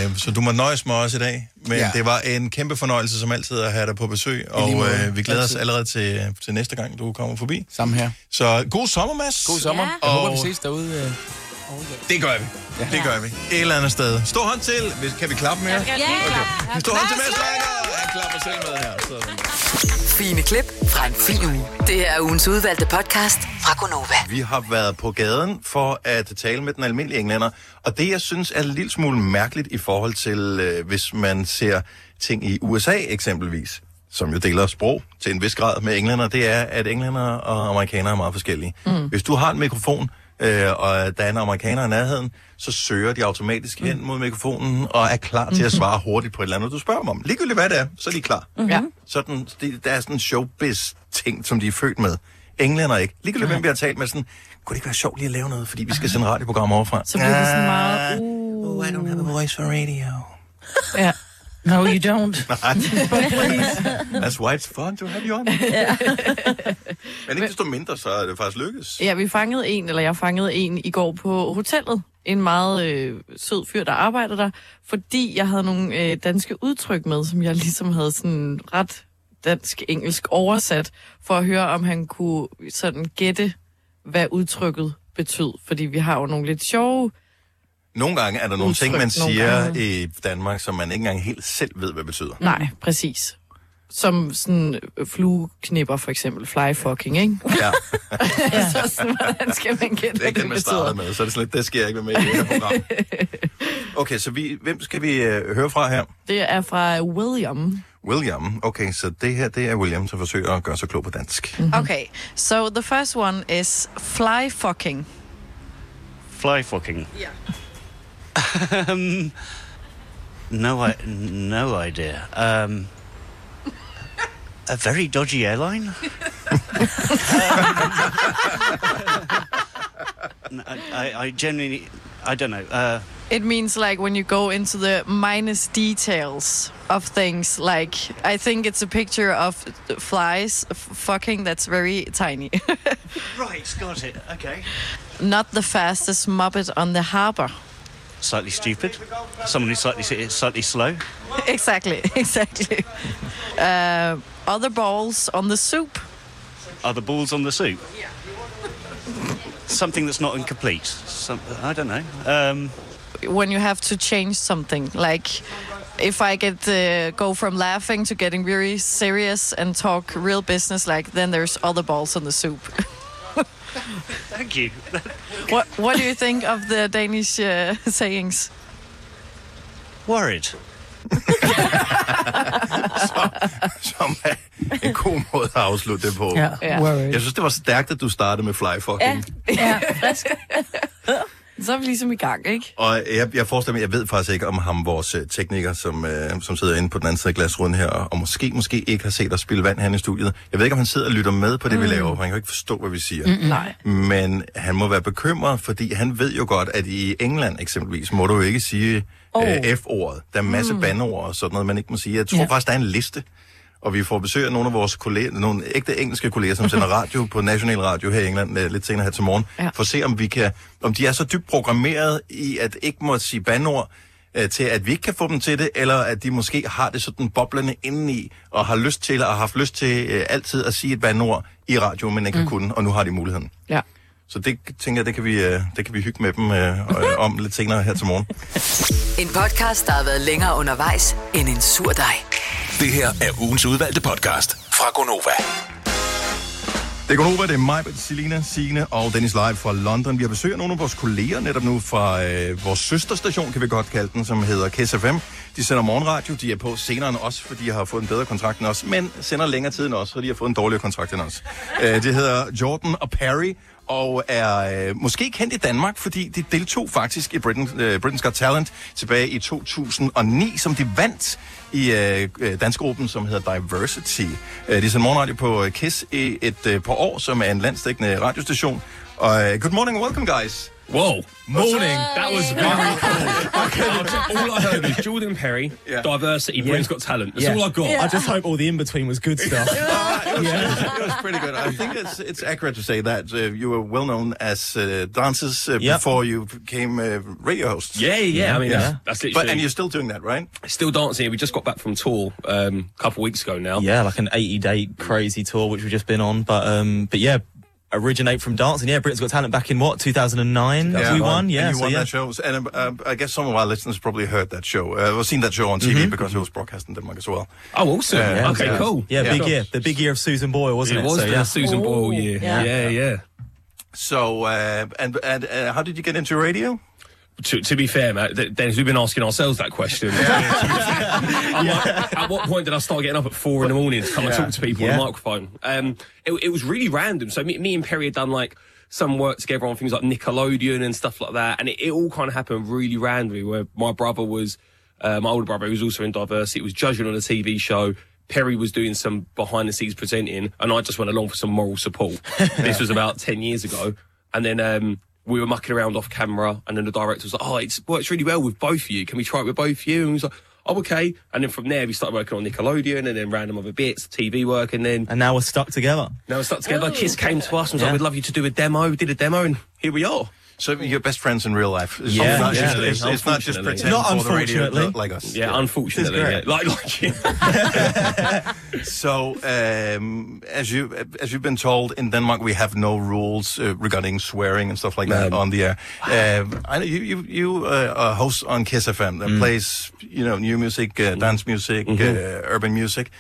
øh, så du må nøjes med os i dag. Men Ja. ja. det var en kæmpe fornøjelse, som altid, at have dig på besøg. Og øh, vi glæder os Altid. allerede til, til næste gang, du kommer forbi. Samme her. Så god sommer, Mads. God sommer. Ja. Jeg håber, Og- vi ses derude. øh. Det gør vi. Ja. Det gør vi. Et eller andet sted. Stor hånd til. Hvis- Kan vi klappe mere? Ja, Okay. Stor hånd til Mads Langer. Han klapper selv med her. Sådan. Fine klip fra en fin uge. Det er ugens udvalgte podcast fra Gonova. Vi har været på gaden for at tale med den almindelige englænder, og det, jeg synes er en lille smule mærkeligt i forhold til, øh, hvis man ser ting i USA eksempelvis, som jo deler sprog til en vis grad med englænder, det er, at englænder og amerikanere er meget forskellige. Mm. Hvis du har en mikrofon, øh, og der er en amerikaner i nærheden, så søger de automatisk hen mod mikrofonen og er klar til at svare hurtigt på et eller andet, du spørger dem om. Ligegyldigt hvad det er, så er de klar. Ja. Sådan, det, der er sådan en showbiz-ting, som de er født med. Englænder ikke. Ligegyldigt, hvem vi har talt med, sådan, kunne det ikke være sjovt lige at lave noget, fordi vi skal sende radioprogram overfra? Så bliver det sådan meget... Uh. Oh, I don't have a voice for radio. Ja. No, you don't. Nej. That's why it's fun to have you on. Men ikke desto mindre, så er det faktisk lykkedes. Ja, vi fangede en, eller jeg fangede en i går på hotellet. En meget øh, sød fyr, der arbejder der, fordi jeg havde nogle øh, danske udtryk med, som jeg ligesom havde sådan ret dansk-engelsk oversat, for at høre, om han kunne sådan gætte, hvad udtrykket betød. Fordi vi har jo nogle lidt sjove... Nogle gange er der nogle Udtryk ting, man siger gange. i Danmark, som man ikke engang helt selv ved, hvad betyder. Nej, præcis. Som sådan øh, flueknipper for eksempel, fly fucking, ikke? Ja. så sådan, hvordan skal man gætte, Det er hvad det man betyder? startede med, så er det sådan lidt, det skal jeg ikke være med i det her program. Okay, så vi, hvem skal vi øh, høre fra her? Det er fra William. William. Okay, så det her, det er William, som forsøger at gøre sig klog på dansk. Okay, so the first one is fly fucking. Fly fucking. Yeah. Um, no, I, no idea. Um, a very dodgy airline. Um, I, I, I genuinely, I don't know. Uh, It means like when you go into the minus details of things. Like I think it's a picture of flies f- fucking that's very tiny. right, got it. Okay. Not the fastest muppet on the harbor. Slightly stupid. Someone who's slightly slightly slow. exactly, exactly. Uh, other balls on the soup. The balls on the soup? Something that's not incomplete. Some, I don't know. Um, when you have to change something like if i get uh, go from laughing to getting very serious and talk real business like then there's other balls on the soup thank you. what what do you think of the danish uh, sayings Worried. Som er en god måde at afslutte det på. Ja. Ja. Worried. Jeg synes, det var stærkt, at du startede med fly fucking. ja frisk så er vi ligesom i gang ikke Og jeg, jeg forestiller mig, jeg ved faktisk ikke om ham, vores øh, tekniker, som, øh, som sidder inde på den anden side af glasrunden her, og måske, måske ikke har set os spille vand her i studiet. Jeg ved ikke, om han sidder og lytter med på det, mm. vi laver, for han kan jo ikke forstå, hvad vi siger. Mm-mm. Nej. Men han må være bekymret, fordi han ved jo godt, at i England eksempelvis, må du jo ikke sige Oh. øh, F-ordet. Der er en masse mm. Mm. bandord og sådan noget, man ikke må sige. Jeg tror ja. faktisk, der er en liste. Og vi får besøg af nogle af vores kolleger, nogle ægte engelske kolleger, som sender radio på National Radio her i England øh, lidt senere her til morgen, Ja. for at se, om vi kan, om de er så dybt programmeret i at ikke må sige bandord, øh, til at vi ikke kan få dem til det, eller at de måske har det sådan boblende indeni, og har lyst til, og har haft lyst til øh, altid at sige et bandord i radio, men ikke mm. Kunnet, og nu har de muligheden. Ja. Så det tænker jeg, det kan vi, øh, det kan vi hygge med dem øh, øh, om lidt senere her til morgen. En podcast, der har været længere undervejs end en sur dej. Det her er ugens udvalgte podcast fra Gonova. Det er Gonova, det er mig, Selina, Signe og Dennis Live fra London. Vi har besøg af nogle af vores kolleger netop nu fra øh, vores søsterstation, kan vi godt kalde den, som hedder KSFM. FM. De sender morgenradio, de er på senere end os, fordi de har fået en bedre kontrakt end os, men sender længere tid end os, fordi de har fået en dårligere kontrakt end os. Øh, det hedder Jordan og Perry, og er øh, måske kendt i Danmark, fordi de deltog faktisk i Britain, øh, Britain's Got Talent tilbage i 2009, som de vandt i øh, øh dansgruppen, som hedder Diversity. Øh, de sender morgenradio på øh, KISS i et øh, par år, som er en landsdækkende radiostation. Og øh, good morning and welcome, guys. Whoa, morning. That was very cool. Okay, all I heard was Jordan Perry, diversity, Britain's Got Talent. That's all I got. I just hope all the in between was good stuff. it, was, it was pretty good. I think it's it's accurate to say that uh, you were well known as uh, dancers uh, Yep. before you became uh, radio hosts. Yeah, yeah. I mean, that's, that's But and you're still doing that, right? Still dancing. We just got back from tour um, a couple weeks ago now. Yeah, like an 80 day crazy tour, which we've just been on. But um, but yeah, originate from dancing. Yeah, Britain's Got Talent back in what 2009. Yeah. we won. Yeah, and you so won yeah. that show. And uh, I guess some of our listeners probably heard that show, uh, or seen that show on TV Mhm. because it was broadcast in Denmark as well. Oh, awesome. Uh, okay, yeah. cool. Yeah, big year. The big year of Susan Boyle, wasn't It it? was so, the yeah. Susan Boyle year. Yeah. Yeah, yeah. So, uh, and and uh, how did you get into radio? To, to be fair, Matt, th- Dennis, we've been asking ourselves that question. I'm like, at what point did I start getting up at four in the morning to come and talk to people on Yeah. the microphone? Um, it, it was really random. So me, me and Perry had done like some work together on things like Nickelodeon and stuff like that, and it, it all kind of happened really randomly. Where my brother was, uh, my older brother, who was also in diversity, was judging on a TV show. Perry was doing some behind the scenes presenting, and I just went along for some moral support. this was about 10 years ago. And then um, we were mucking around off camera, and then the director was like, Oh, it works really well with both of you. Can we try it with both of you? And we was like, Oh, okay. And then from there, we started working on Nickelodeon and then random other bits, TV work, and then. And now we're stuck together. Now we're stuck together. Kiss oh, came to us and was Yeah. like, We'd love you to do a demo. We did a demo, and here we are. So you're best friends in real life. It's Yeah, not yeah. just, it's, it's not just Unfortunately. pretend Not for the radio unfortunately. like us. Yeah, unfortunately. Yeah. great. Like, like So, um, as you as you've been told, in Denmark we have no rules uh, regarding swearing and stuff like that on the air. Um, I know you you you uh, are host on Kiss FM that plays you know new music, uh, dance music, uh, urban music.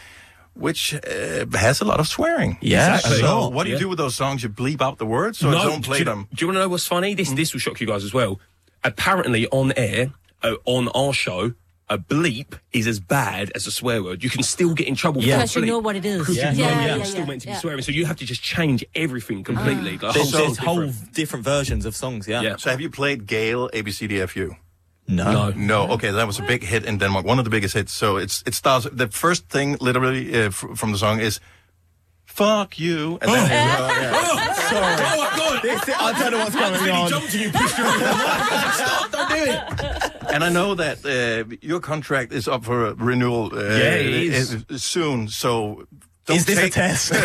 Which uh, has a lot of swearing. Yeah, So, sure. what do you Yeah. do with those songs? You bleep out the words, or don't play do, them? Do you want to know what's funny? This this will shock you guys as well. Apparently, on air, uh, on our show, a bleep is as bad as a swear word. You can still get in trouble Yeah. for a Because you know what it is. Because Yeah. you know Yeah, you're yeah, still meant to be swearing. So you have to just change everything completely. The There's, whole there's whole different versions of songs, yeah. So have you played Gale ABCDFU? No. No. No. Okay, that was a big hit in Denmark. One of the biggest hits. So it's it starts. The first thing, literally, uh, f- from the song is "fuck you," and then Oh. it's, Oh, sorry. Oh my god! This- I don't know what's going on. jumped and you pushed your Stop! Don't do it. And I know that uh, your contract is up for renewal uh, Yeah, it is. uh, soon. So don't Is this a take- test?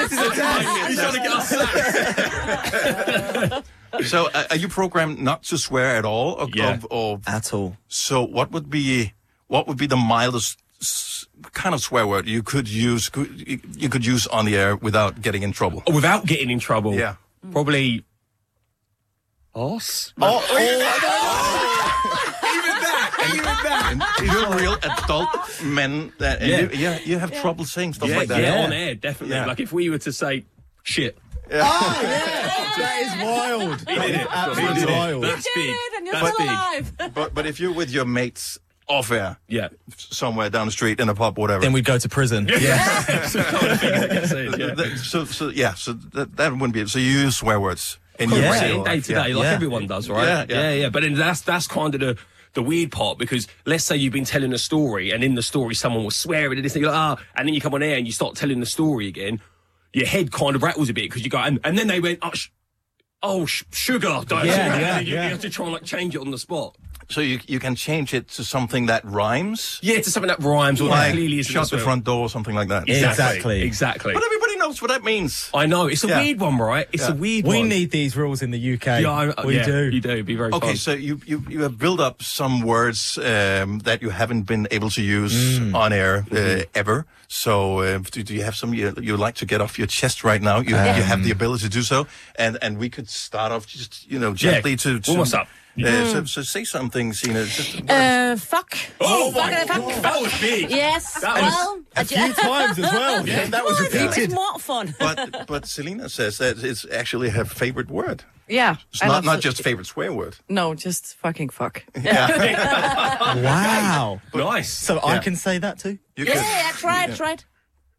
This is a test. He's trying to get us sacked. So uh, are you programmed not to swear at all, or, Yeah. or, or at all? So what would be what would be the mildest kind of swear word you could use could, you, you could use on the air without getting in trouble? Without getting in trouble. Yeah. Probably. Os. Oh, Even that. Even that. You're real adult men that and Yeah. you, yeah, you have trouble saying stuff yeah, like that. Yeah, on air, definitely. Yeah. Like if we were to say shit. Oh, that is wild. He did it. Absolutely He did it. wild. That's big. and you're That's still big. alive. But but if you're with your mates off air, yeah, somewhere down the street in a pub, whatever. Then we'd go to prison. Yeah. so so yeah, so that, that wouldn't be it. So you use swear words in your yeah, radio in day life, to yeah. day, like everyone does, right? Yeah, yeah. yeah, But then that's that's kind of the the weird part because let's say you've been telling a story and in the story someone was swearing and this and you're like, ah, and then you come on air and you start telling the story again, your head kind of rattles a bit because you go and, and then they went, oh, sh- oh sh- sugar, don't Yeah, yeah, you, yeah. you have to try and like change it on the spot. So you you can change it to something that rhymes. Yeah, to something that rhymes or that like clearly isn't shut the swear. front door, or something like that. Exactly. Exactly. But everybody knows what that means. I know it's a Yeah. weird one, right? It's a weird We one. need these rules in the UK. Yeah, I- we yeah, do. You do. Be very Okay, fun. so you, you you have built up some words um, that you haven't been able to use Mm. on air uh, Mm-hmm. ever. So uh, do, do you have some you you like to get off your chest right now? You, Um, you have the ability to do so, and and we could start off just you know Yeah, gently to, to warm us up. Uh, so, so say something, Sina. Just, Uh, fuck. Oh fuck, my fuck, God, that was big. Yes. That was- well, A few times as well. Yeah, that was It repeated. was more fun. but but Selena says that it's actually her favorite word. Yeah. It's I not not just favorite swear word. No, just fucking fuck. Yeah. wow. nice. So I can say that too? You Yeah, could- yeah, try it, try it.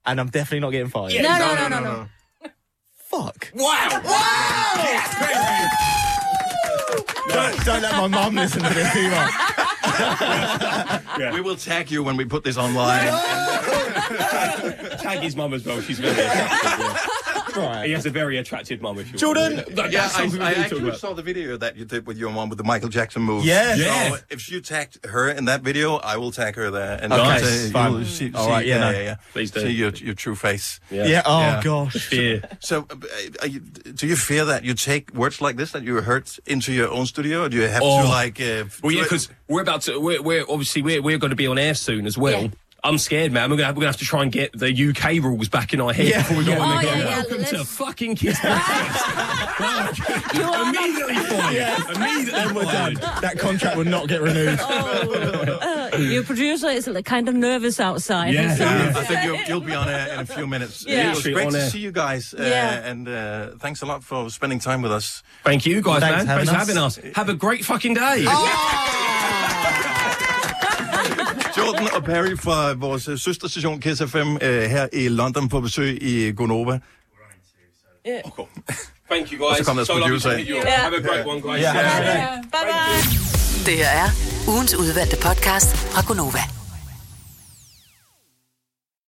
And I'm definitely not getting fired. No, no, no, no, no. Fuck. Wow. Wow! Don't, don't let my mum listen to this either. We will tag you when we put this online. Tag his mum as well. She's very attractive. yeah. He has a very attractive mum. If you Jordan! want. That- Yeah, I, I need to talk actually about. saw the video that you did with your mom with the Michael Jackson move. Yeah. So Yeah. if you tagged her in that video, I will tag her there. And Okay, you'll say- fine. see, All see- right, yeah, yeah, no. yeah, yeah. Please do. See your, your true face. Yeah, oh Yeah. gosh. Yeah. So, uh, you, do you fear that you take words like this that you heard into your own studio, or do you have Oh. to like? Uh, Well, yeah, because we're about to. We're, we're obviously we're we're going to be on air soon as well. Yeah. I'm scared, man. We're gonna, have, we're gonna have to try and get the UK rules back in our head Yeah, before we go yeah. on Oh, there. yeah, Go, yeah, Welcome to let's- fucking Kiss Podcast. Immediately fired. Immediately Then we're done. That contract will not get renewed. Uh, your producer is kind of nervous outside. Yeah. So- Yeah, I think you'll, you'll be on air in a few minutes. Yeah. It was Literally great to air. see you guys, uh, Yeah. and uh, thanks a lot for spending time with us. Thank you, guys, Thanks man. for Thanks for having having us. Have a great fucking day. Jordan og Perry fra vores øh, søsterstation Kiss FM øh, her i London på besøg i Gonova. Thank you, guys. så kom der So producer ind. Ja. Have a great one, guys. Yeah, great day. Bye bye. Det her er ugens udvalgte podcast fra Gonova.